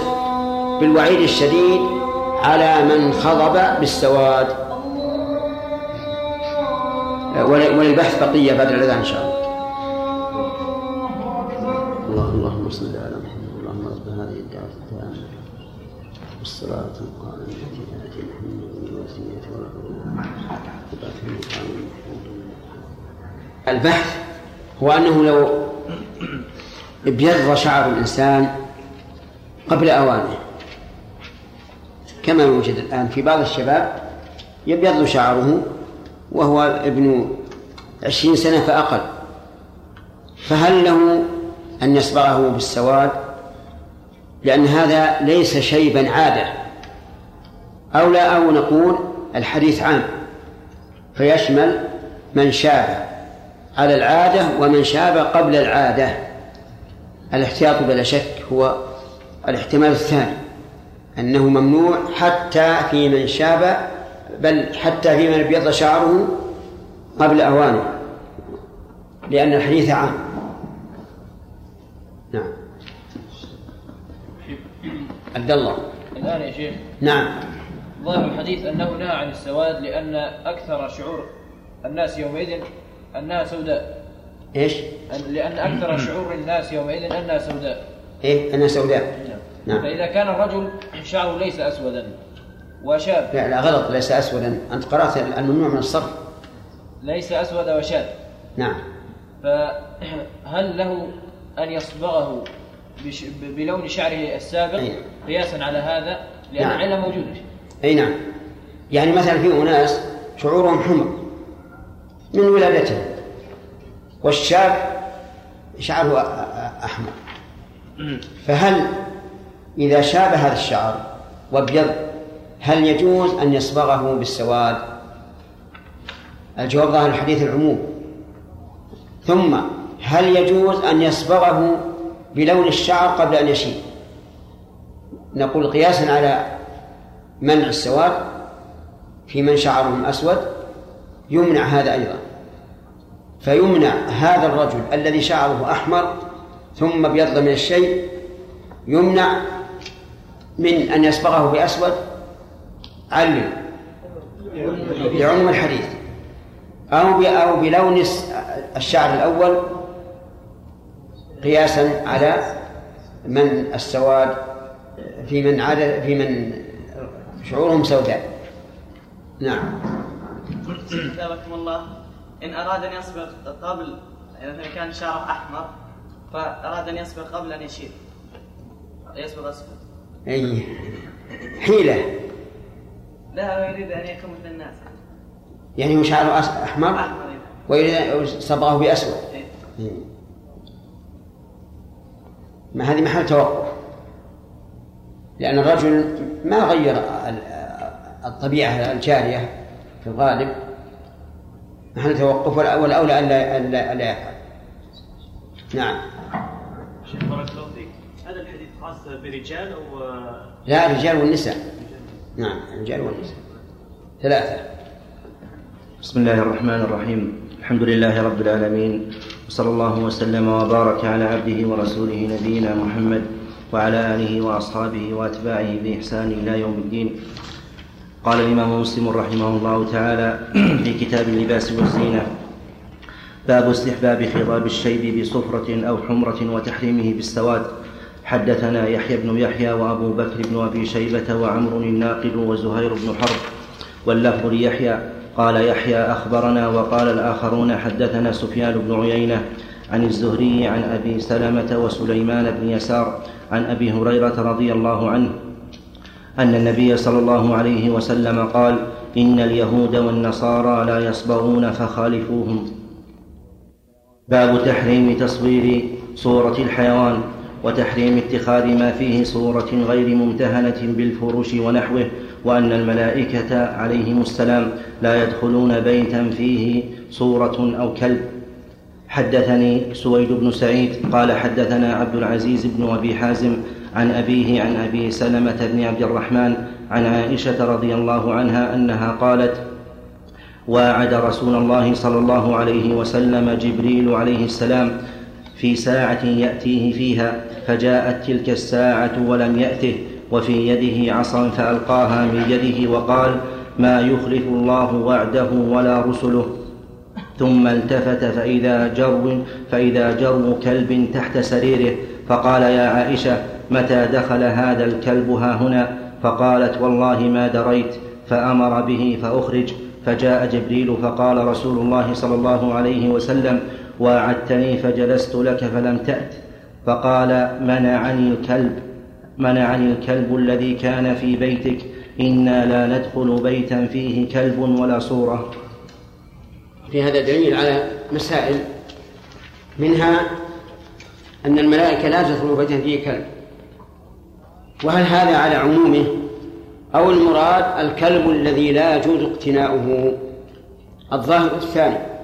بالوعيد الشديد على من خضب بالسواد. وللبحث بقية بعد الأذان إن شاء الله. الله اللهم صل على محمد اللهم رب هذه الدعوة التامة. والصلاة القائمة التي آتي محمد الوسيلة والفضيلة البحث هو أنه لو ابيض شعر الإنسان قبل أوانه كما يوجد الآن في بعض الشباب يبيض شعره وهو ابن عشرين سنة فأقل. فهل له أن يصبغه بالسواد؟ لأن هذا ليس شيبا عادة أو لا أو نقول الحديث عام. فيشمل من شاب على العادة ومن شاب قبل العادة. الاحتياط بلا شك هو الاحتمال الثاني. أنه ممنوع حتى في من شاب بل حتى في من ابيض شعره قبل أوانه لأن الحديث عام. نعم. عبد الله. الآن يا شيخ نعم. ظاهر الحديث أنه نهى عن السواد لأن أكثر شعور الناس يومئذ أنها سوداء. إيش؟ لأن أكثر شعور الناس يومئذ أنها سوداء. إيه أنا سوداء. نعم. فإذا كان الرجل شعره ليس أسودا وشاب. لا لا غلط ليس أسودا أنت قرأت الممنوع من الصرف. ليس أسود وشاب. نعم. فهل له أن يصبغه بش... بلون شعره السابق. قياسا على هذا لأن نعم. العلة موجودة. أي نعم. يعني مثلا في أناس شعورهم حمر من ولادتهم والشاب شعره أحمر. فهل إذا شاب هذا الشعر وابيض هل يجوز أن يصبغه بالسواد؟ الجواب ظاهر الحديث العموم ثم هل يجوز أن يصبغه بلون الشعر قبل أن يشيب؟ نقول قياسا على منع السواد في من شعرهم أسود يمنع هذا أيضا فيمنع هذا الرجل الذي شعره أحمر ثم أبيض من الشيء يمنع من أن يصبغه بأسود علم لعموم الحديث أو أو بلون الشعر الأول قياسا على من السواد في من عدد في من شعورهم سوداء. نعم. أثابكم الله. إن أراد أن يصبغ قبل يعني مثلا كان شعره أحمر فأراد أن يصبغ قبل أن يشيب. يصبغ أسود أي. حيلة. لا يريد أن يكون مثل الناس. يعني هو شعره أحمر؟ أحمر إيه. ويريد صبغه بأسود. إيه. ما هذه محل توقف. لأن الرجل ما غير ال- الطبيعة الجارية في الغالب. محل توقف. ولا- والأولى ألا ألا ألا يفعل. نعم. شيخ بارك الله فيك. هذا الحديث خاص برجال أو لا الرجال والنساء نعم الرجال والنساء ثلاثة. بسم الله الرحمن الرحيم. الحمد لله رب العالمين وصلى الله وسلم وبارك على عبده ورسوله نبينا محمد وعلى آله وأصحابه وأتباعه بإحسان إلى يوم الدين. قال الإمام مسلم رحمه الله تعالى في كتاب اللباس والزينة باب استحباب خضاب الشيب بصفرة أو حمرة وتحريمه بالسواد. حدثنا يحيى بن يحيى وأبو بكر بن أبي شيبة وعمر الناقد وزهير بن حرب واللفظ ليحيى. قال يحيى أخبرنا وقال الآخرون حدثنا سفيان بن عيينة عن الزهري عن أبي سلمة وسليمان بن يسار عن أبي هريرة رضي الله عنه أن النبي صلى الله عليه وسلم قال إن اليهود والنصارى لا يصبغون فخالفوهم. باب تحريم تصوير صورة الحيوان. وتحريم اتخاذ ما فيه صورة غير ممتهنة بالفروش ونحوه وأن الملائكة عليهم السلام لا يدخلون بيتا فيه صورة أو كلب. حدثني سويد بن سعيد قال حدثنا عبد العزيز بن أبي حازم عن أبيه عن أبي سلمة بن عبد الرحمن عن عائشة رضي الله عنها أنها قالت واعد رسول الله صلى الله عليه وسلم جبريل عليه السلام في ساعة يأتيه فيها فجاءت تلك الساعة ولم يأته وفي يده عصا فألقاها من يده وقال ما يخلف الله وعده ولا رسله. ثم التفت فإذا جرو فإذا جرو كلب تحت سريره فقال يا عائشة متى دخل هذا الكلب ها هنا؟ فقالت والله ما دريت. فأمر به فأخرج فجاء جبريل فقال رسول الله صلى الله عليه وسلم واعدتني فجلست لك فلم تأت. فقال منعني الكلب منعني الكلب الذي كان في بيتك. إنا لا ندخل بيتا فيه كلب ولا صورة. في هذا دليل على مسائل. منها أن الملائكة لا تدخل بيتا فيه كلب. وهل هذا على عمومه؟ أو المراد الكلب الذي لا يجوز اقتناؤه؟ الظاهر الثاني.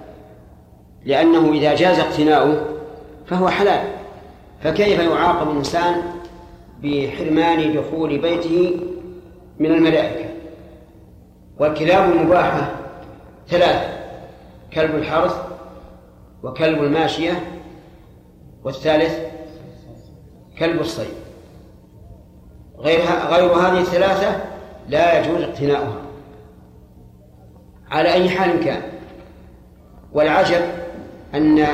لأنه إذا جاز اقتناؤه فهو حلال. فكيف يعاقب الإنسان بحرمان دخول بيته من الملائكة؟ والكلاب المباحة ثلاثة كلب الحرث وكلب الماشية والثالث كلب الصيد. غير غير هذه الثلاثة لا يجوز اقتناؤها. على أي حال كان. والعجب أن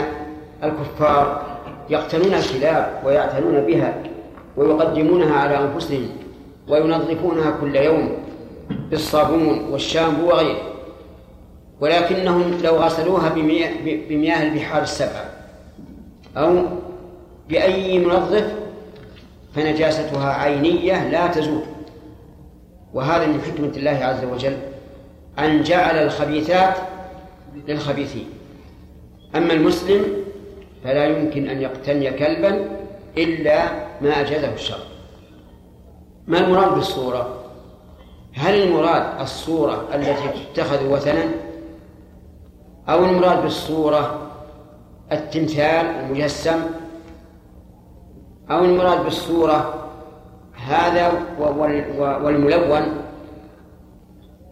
الكفار يقتنون الكلاب ويعتنون بها ويقدمونها على أنفسهم وينظفونها كل يوم بالصابون والشامبو وغيره. ولكنهم لو غسلوها بمياه, البحار السبعة أو بأي منظف فنجاستها عينية لا تزول. وهذا من حكمة الله عز وجل أن جعل الخبيثات للخبيثين. أما المسلم فلا يمكن أن يقتني كلبا إلا ما أجازه الشرع ما المراد بالصورة؟ هل المراد الصورة التي تتخذ وثنا؟ أو المراد بالصورة التمثال المجسم؟ أو المراد بالصورة هذا والملون؟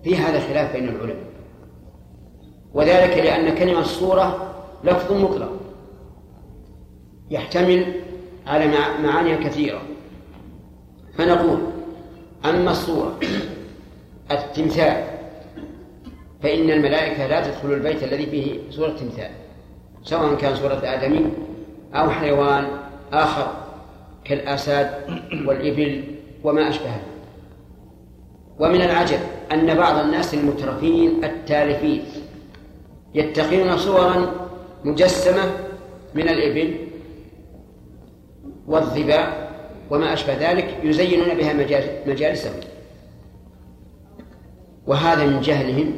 في هذا خلاف بين العلماء. وذلك لأن كلمة الصورة لفظ مطلق. يحتمل على معاني كثيرة. فنقول أما الصورة التمثال فإن الملائكة لا تدخل البيت الذي فيه صورة تمثال سواء كان صورة آدمي أو حيوان آخر كالآساد والإبل وما أشبهه. ومن العجب أن بعض الناس المترفين التالفين يتخذون صورا مجسمة من الإبل والظباء وما أشبه ذلك يزينون بها مجالسهم. وهذا من جهلهم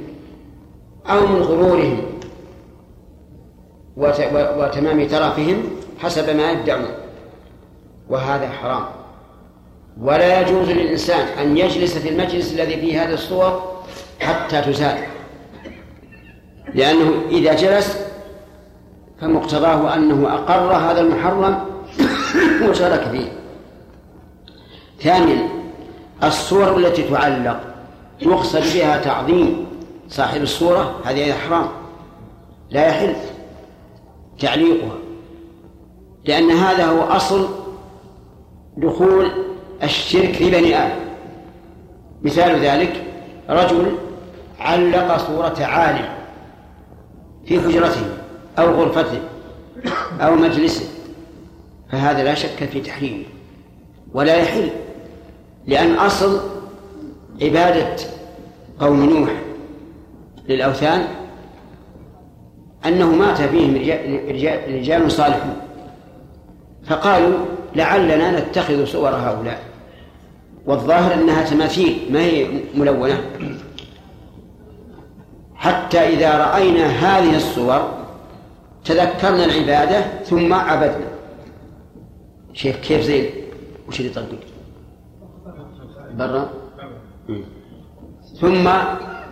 أو من غرورهم وتمام ترفهم حسب ما يدعون. وهذا حرام. ولا يجوز للإنسان أن يجلس في المجلس الذي فيه هذه الصور حتى تزال. لأنه إذا جلس فمقتضاه أنه أقر هذا المحرم وشارك فيه ثانيا الصور التي تعلق يقصد بها تعظيم صاحب الصورة هذه حرام لا يحل تعليقها لأن هذا هو أصل دخول الشرك في بني آدم. مثال ذلك رجل علق صورة عالم في حجرته. أو غرفته أو مجلسه فهذا لا شك في تحريمه. ولا يحل لأن أصل عبادة قوم نوح للأوثان أنه مات فيهم رجال, صالحون. فقالوا لعلنا نتخذ صور هؤلاء. والظاهر أنها تماثيل ما هي ملونة. حتى إذا رأينا هذه الصور تذكرنا العبادة ثم عبدنا. شيخ كيف زين؟ وش اللي يطبق برا؟ ثم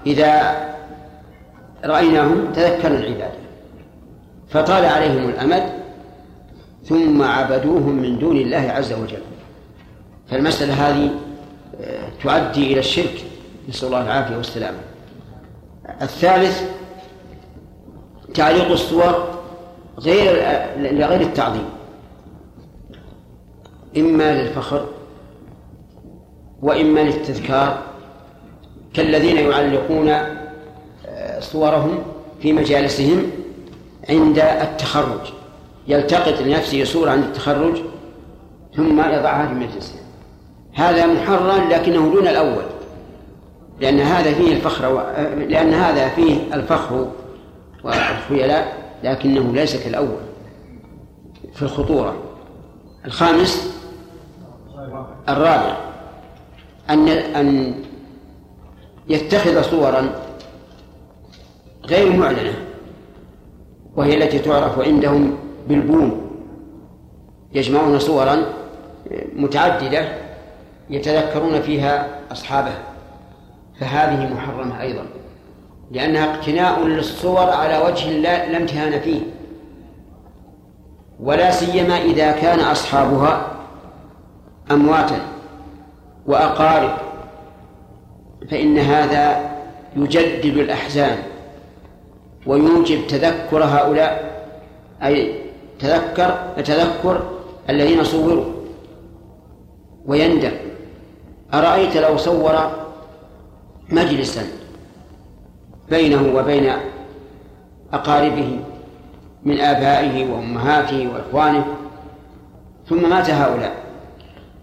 إذا رأيناهم تذكرنا العبادة. فطال عليهم الأمد ثم عبدوهم من دون الله عز وجل. فالمسألة هذه آه، تؤدي إلى الشرك. نسأل الله العافية والسلامة. الثالث تعليق الصور غير لغير التعظيم. إما للفخر وإما للتذكار كالذين يعلقون آه، صورهم في مجالسهم عند التخرج. يلتقط لنفسه صورة عند التخرج ثم يضعها في مجلسه. هذا محرم لكنه دون الأول لأن هذا فيه الفخر و... لأن هذا فيه الفخر والخيلاء. لكنه ليس كالأول في الخطورة. الخامس الرابع أن أن يتخذ صورا غير معلنة وهي التي تعرف عندهم بالبوم. يجمعون صورا متعددة يتذكرون فيها أصحابه فهذه محرمة أيضا. لأنها اقتناء للصور على وجه لا, لا امتهان فيه. ولا سيما إذا كان أصحابها أمواتا وأقارب. فإن هذا يجدد الأحزان ويوجب تذكر هؤلاء أي تذكر تذكر الذين صوروا. ويندم أرأيت لو صور مجلسا؟ بينه وبين أقاربه من آبائه وأمهاته وإخوانه ثم مات هؤلاء.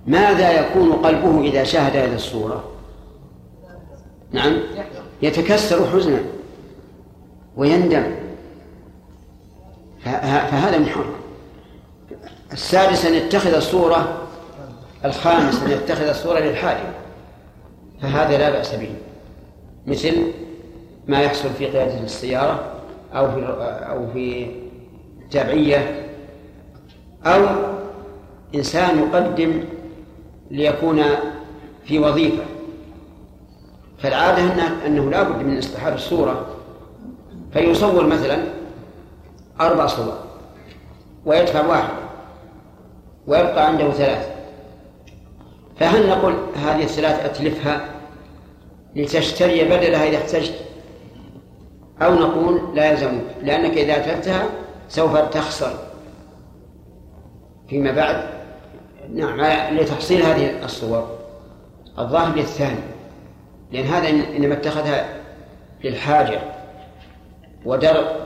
ماذا يكون قلبه إذا شاهد هذه الصورة؟ نعم يتكسر حزنا ويندم. فهذا محرم السادس أن يتخذ الصورة الخامس أن يتخذ الصورة للحاجة فهذا لا بأس به. مثل ما يحصل في قيادة السيارة أو في أو في التابعية أو إنسان يقدم ليكون في وظيفة. فالعادة أنه لا بد من اصطحاب الصورة. فيصور مثلا أربع صور ويدفع واحد ويبقى عنده ثلاث فهل نقول هذه الثلاث أتلفها لتشتري بدلها إذا احتجت؟ أو نقول لا يلزمك لأنك إذا أتلفتها سوف تخسر. فيما بعد نعم لتحصيل هذه الصور. الظاهر للثاني لأن هذا إنما اتخذها للحاجة ودرء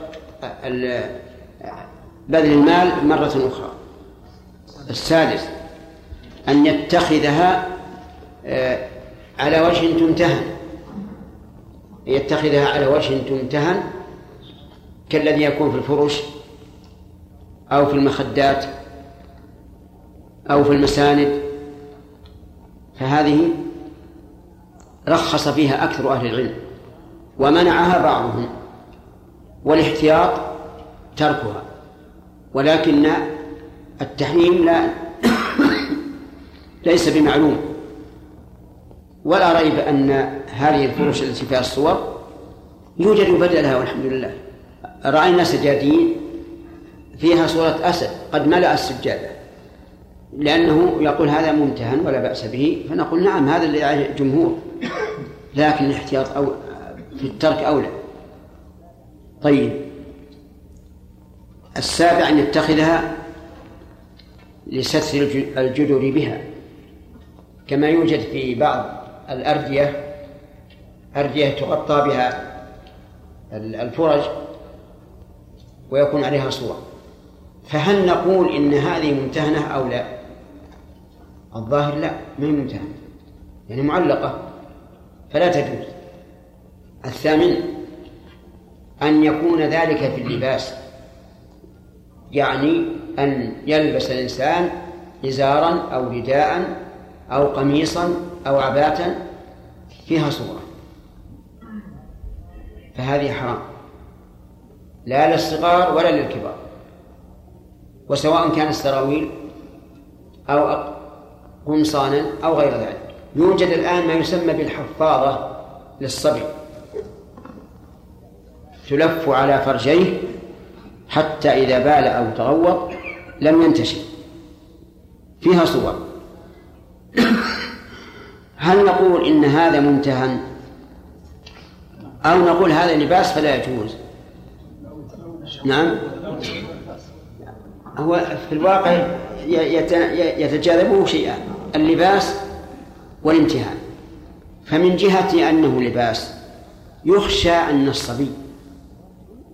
بذل المال مرة أخرى. السادس أن يتخذها آه، على وجه تمتهن يتخذها على وجه تمتهن كالذي يكون في الفرش أو في المخدات أو في المساند. فهذه رخص فيها أكثر أهل العلم ومنعها بعضهم والاحتياط تركها ولكن التحريم لا ليس بمعلوم. ولا ريب أن هذه الفرش التي فيها الصور يوجد بدلها والحمد لله. رأينا سجادين فيها صورة أسد قد ملأ السجادة. لأنه يقول هذا ممتهن ولا بأس به فنقول نعم هذا اللي يعني جمهور لكن الاحتياط أو في الترك أولى. طيب. السابع أن يتخذها لستر الجدر بها. كما يوجد في بعض الأردية أردية تغطى بها الفرج ويكون عليها صور فهل نقول إن هذه ممتهنة أو لا؟ الظاهر لا ما هي ممتهنة يعني معلقة فلا تجوز. الثامن أن يكون ذلك في اللباس يعني أن يلبس الإنسان إزارا أو رداء أو قميصا أو عباة فيها صورة. فهذه حرام. لا للصغار ولا للكبار. وسواء كان السراويل أو قمصانا أو غير ذلك. يوجد الآن ما يسمى بالحفاظة للصبي. تلف على فرجيه حتى إذا بال أو تغوط لم ينتشر. فيها صور. هل نقول إن هذا ممتهن أو نقول هذا لباس فلا يجوز. نعم. هو في الواقع يتجاذبه شيئان اللباس والامتهان فمن جهة أنه لباس يخشى أن الصبي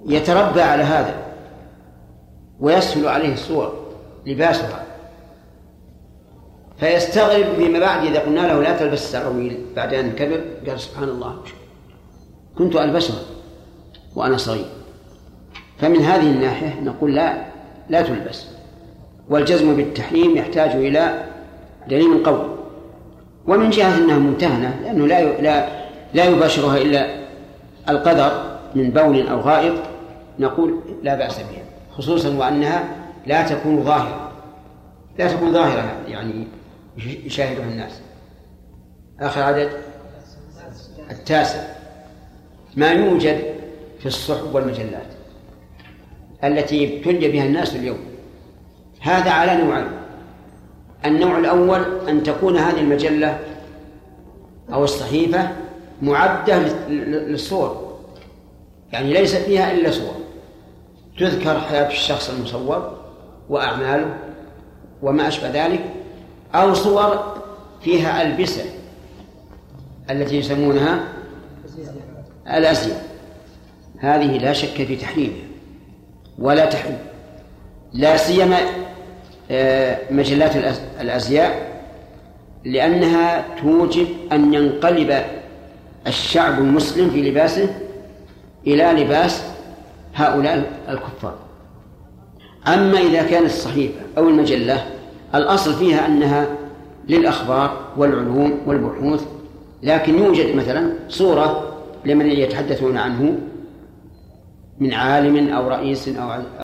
يتربى على هذا ويسهل عليه الصور لباسها. فيستغرب فيما بعد إذا قلنا له لا تلبس السراويل بعد أن كبر قال سبحان الله. كنت ألبسها وأنا صغير. فمن هذه الناحية نقول لا لا تلبس. والجزم بالتحريم يحتاج إلى دليل قوي. ومن جهة أنها ممتهنة لأنه لا لا لا يباشرها إلا القدر من بول أو غائط نقول لا بأس بها. خصوصا وأنها لا تكون ظاهرة. لا تكون ظاهرة يعني يشاهدها الناس. آخر عدد؟ التاسع. ما يوجد في الصحف والمجلات التي ابتلي بها الناس اليوم. هذا على نوعين. النوع الأول أن تكون هذه المجلة أو الصحيفة معدة للصور. يعني ليس فيها إلا صور. تذكر حياة الشخص المصور وأعماله وما أشبه ذلك. أو صور فيها ألبسة التي يسمونها الأزياء. هذه لا شك في تحريمها ولا تحريم لا سيما آه، مجلات الأزياء لأنها توجب أن ينقلب الشعب المسلم في لباسه إلى لباس هؤلاء الكفار. أما إذا كانت الصحيفة أو المجلة الأصل فيها أنها للأخبار والعلوم والبحوث لكن يوجد مثلا صورة لمن يتحدثون عنه من عالم أو رئيس أو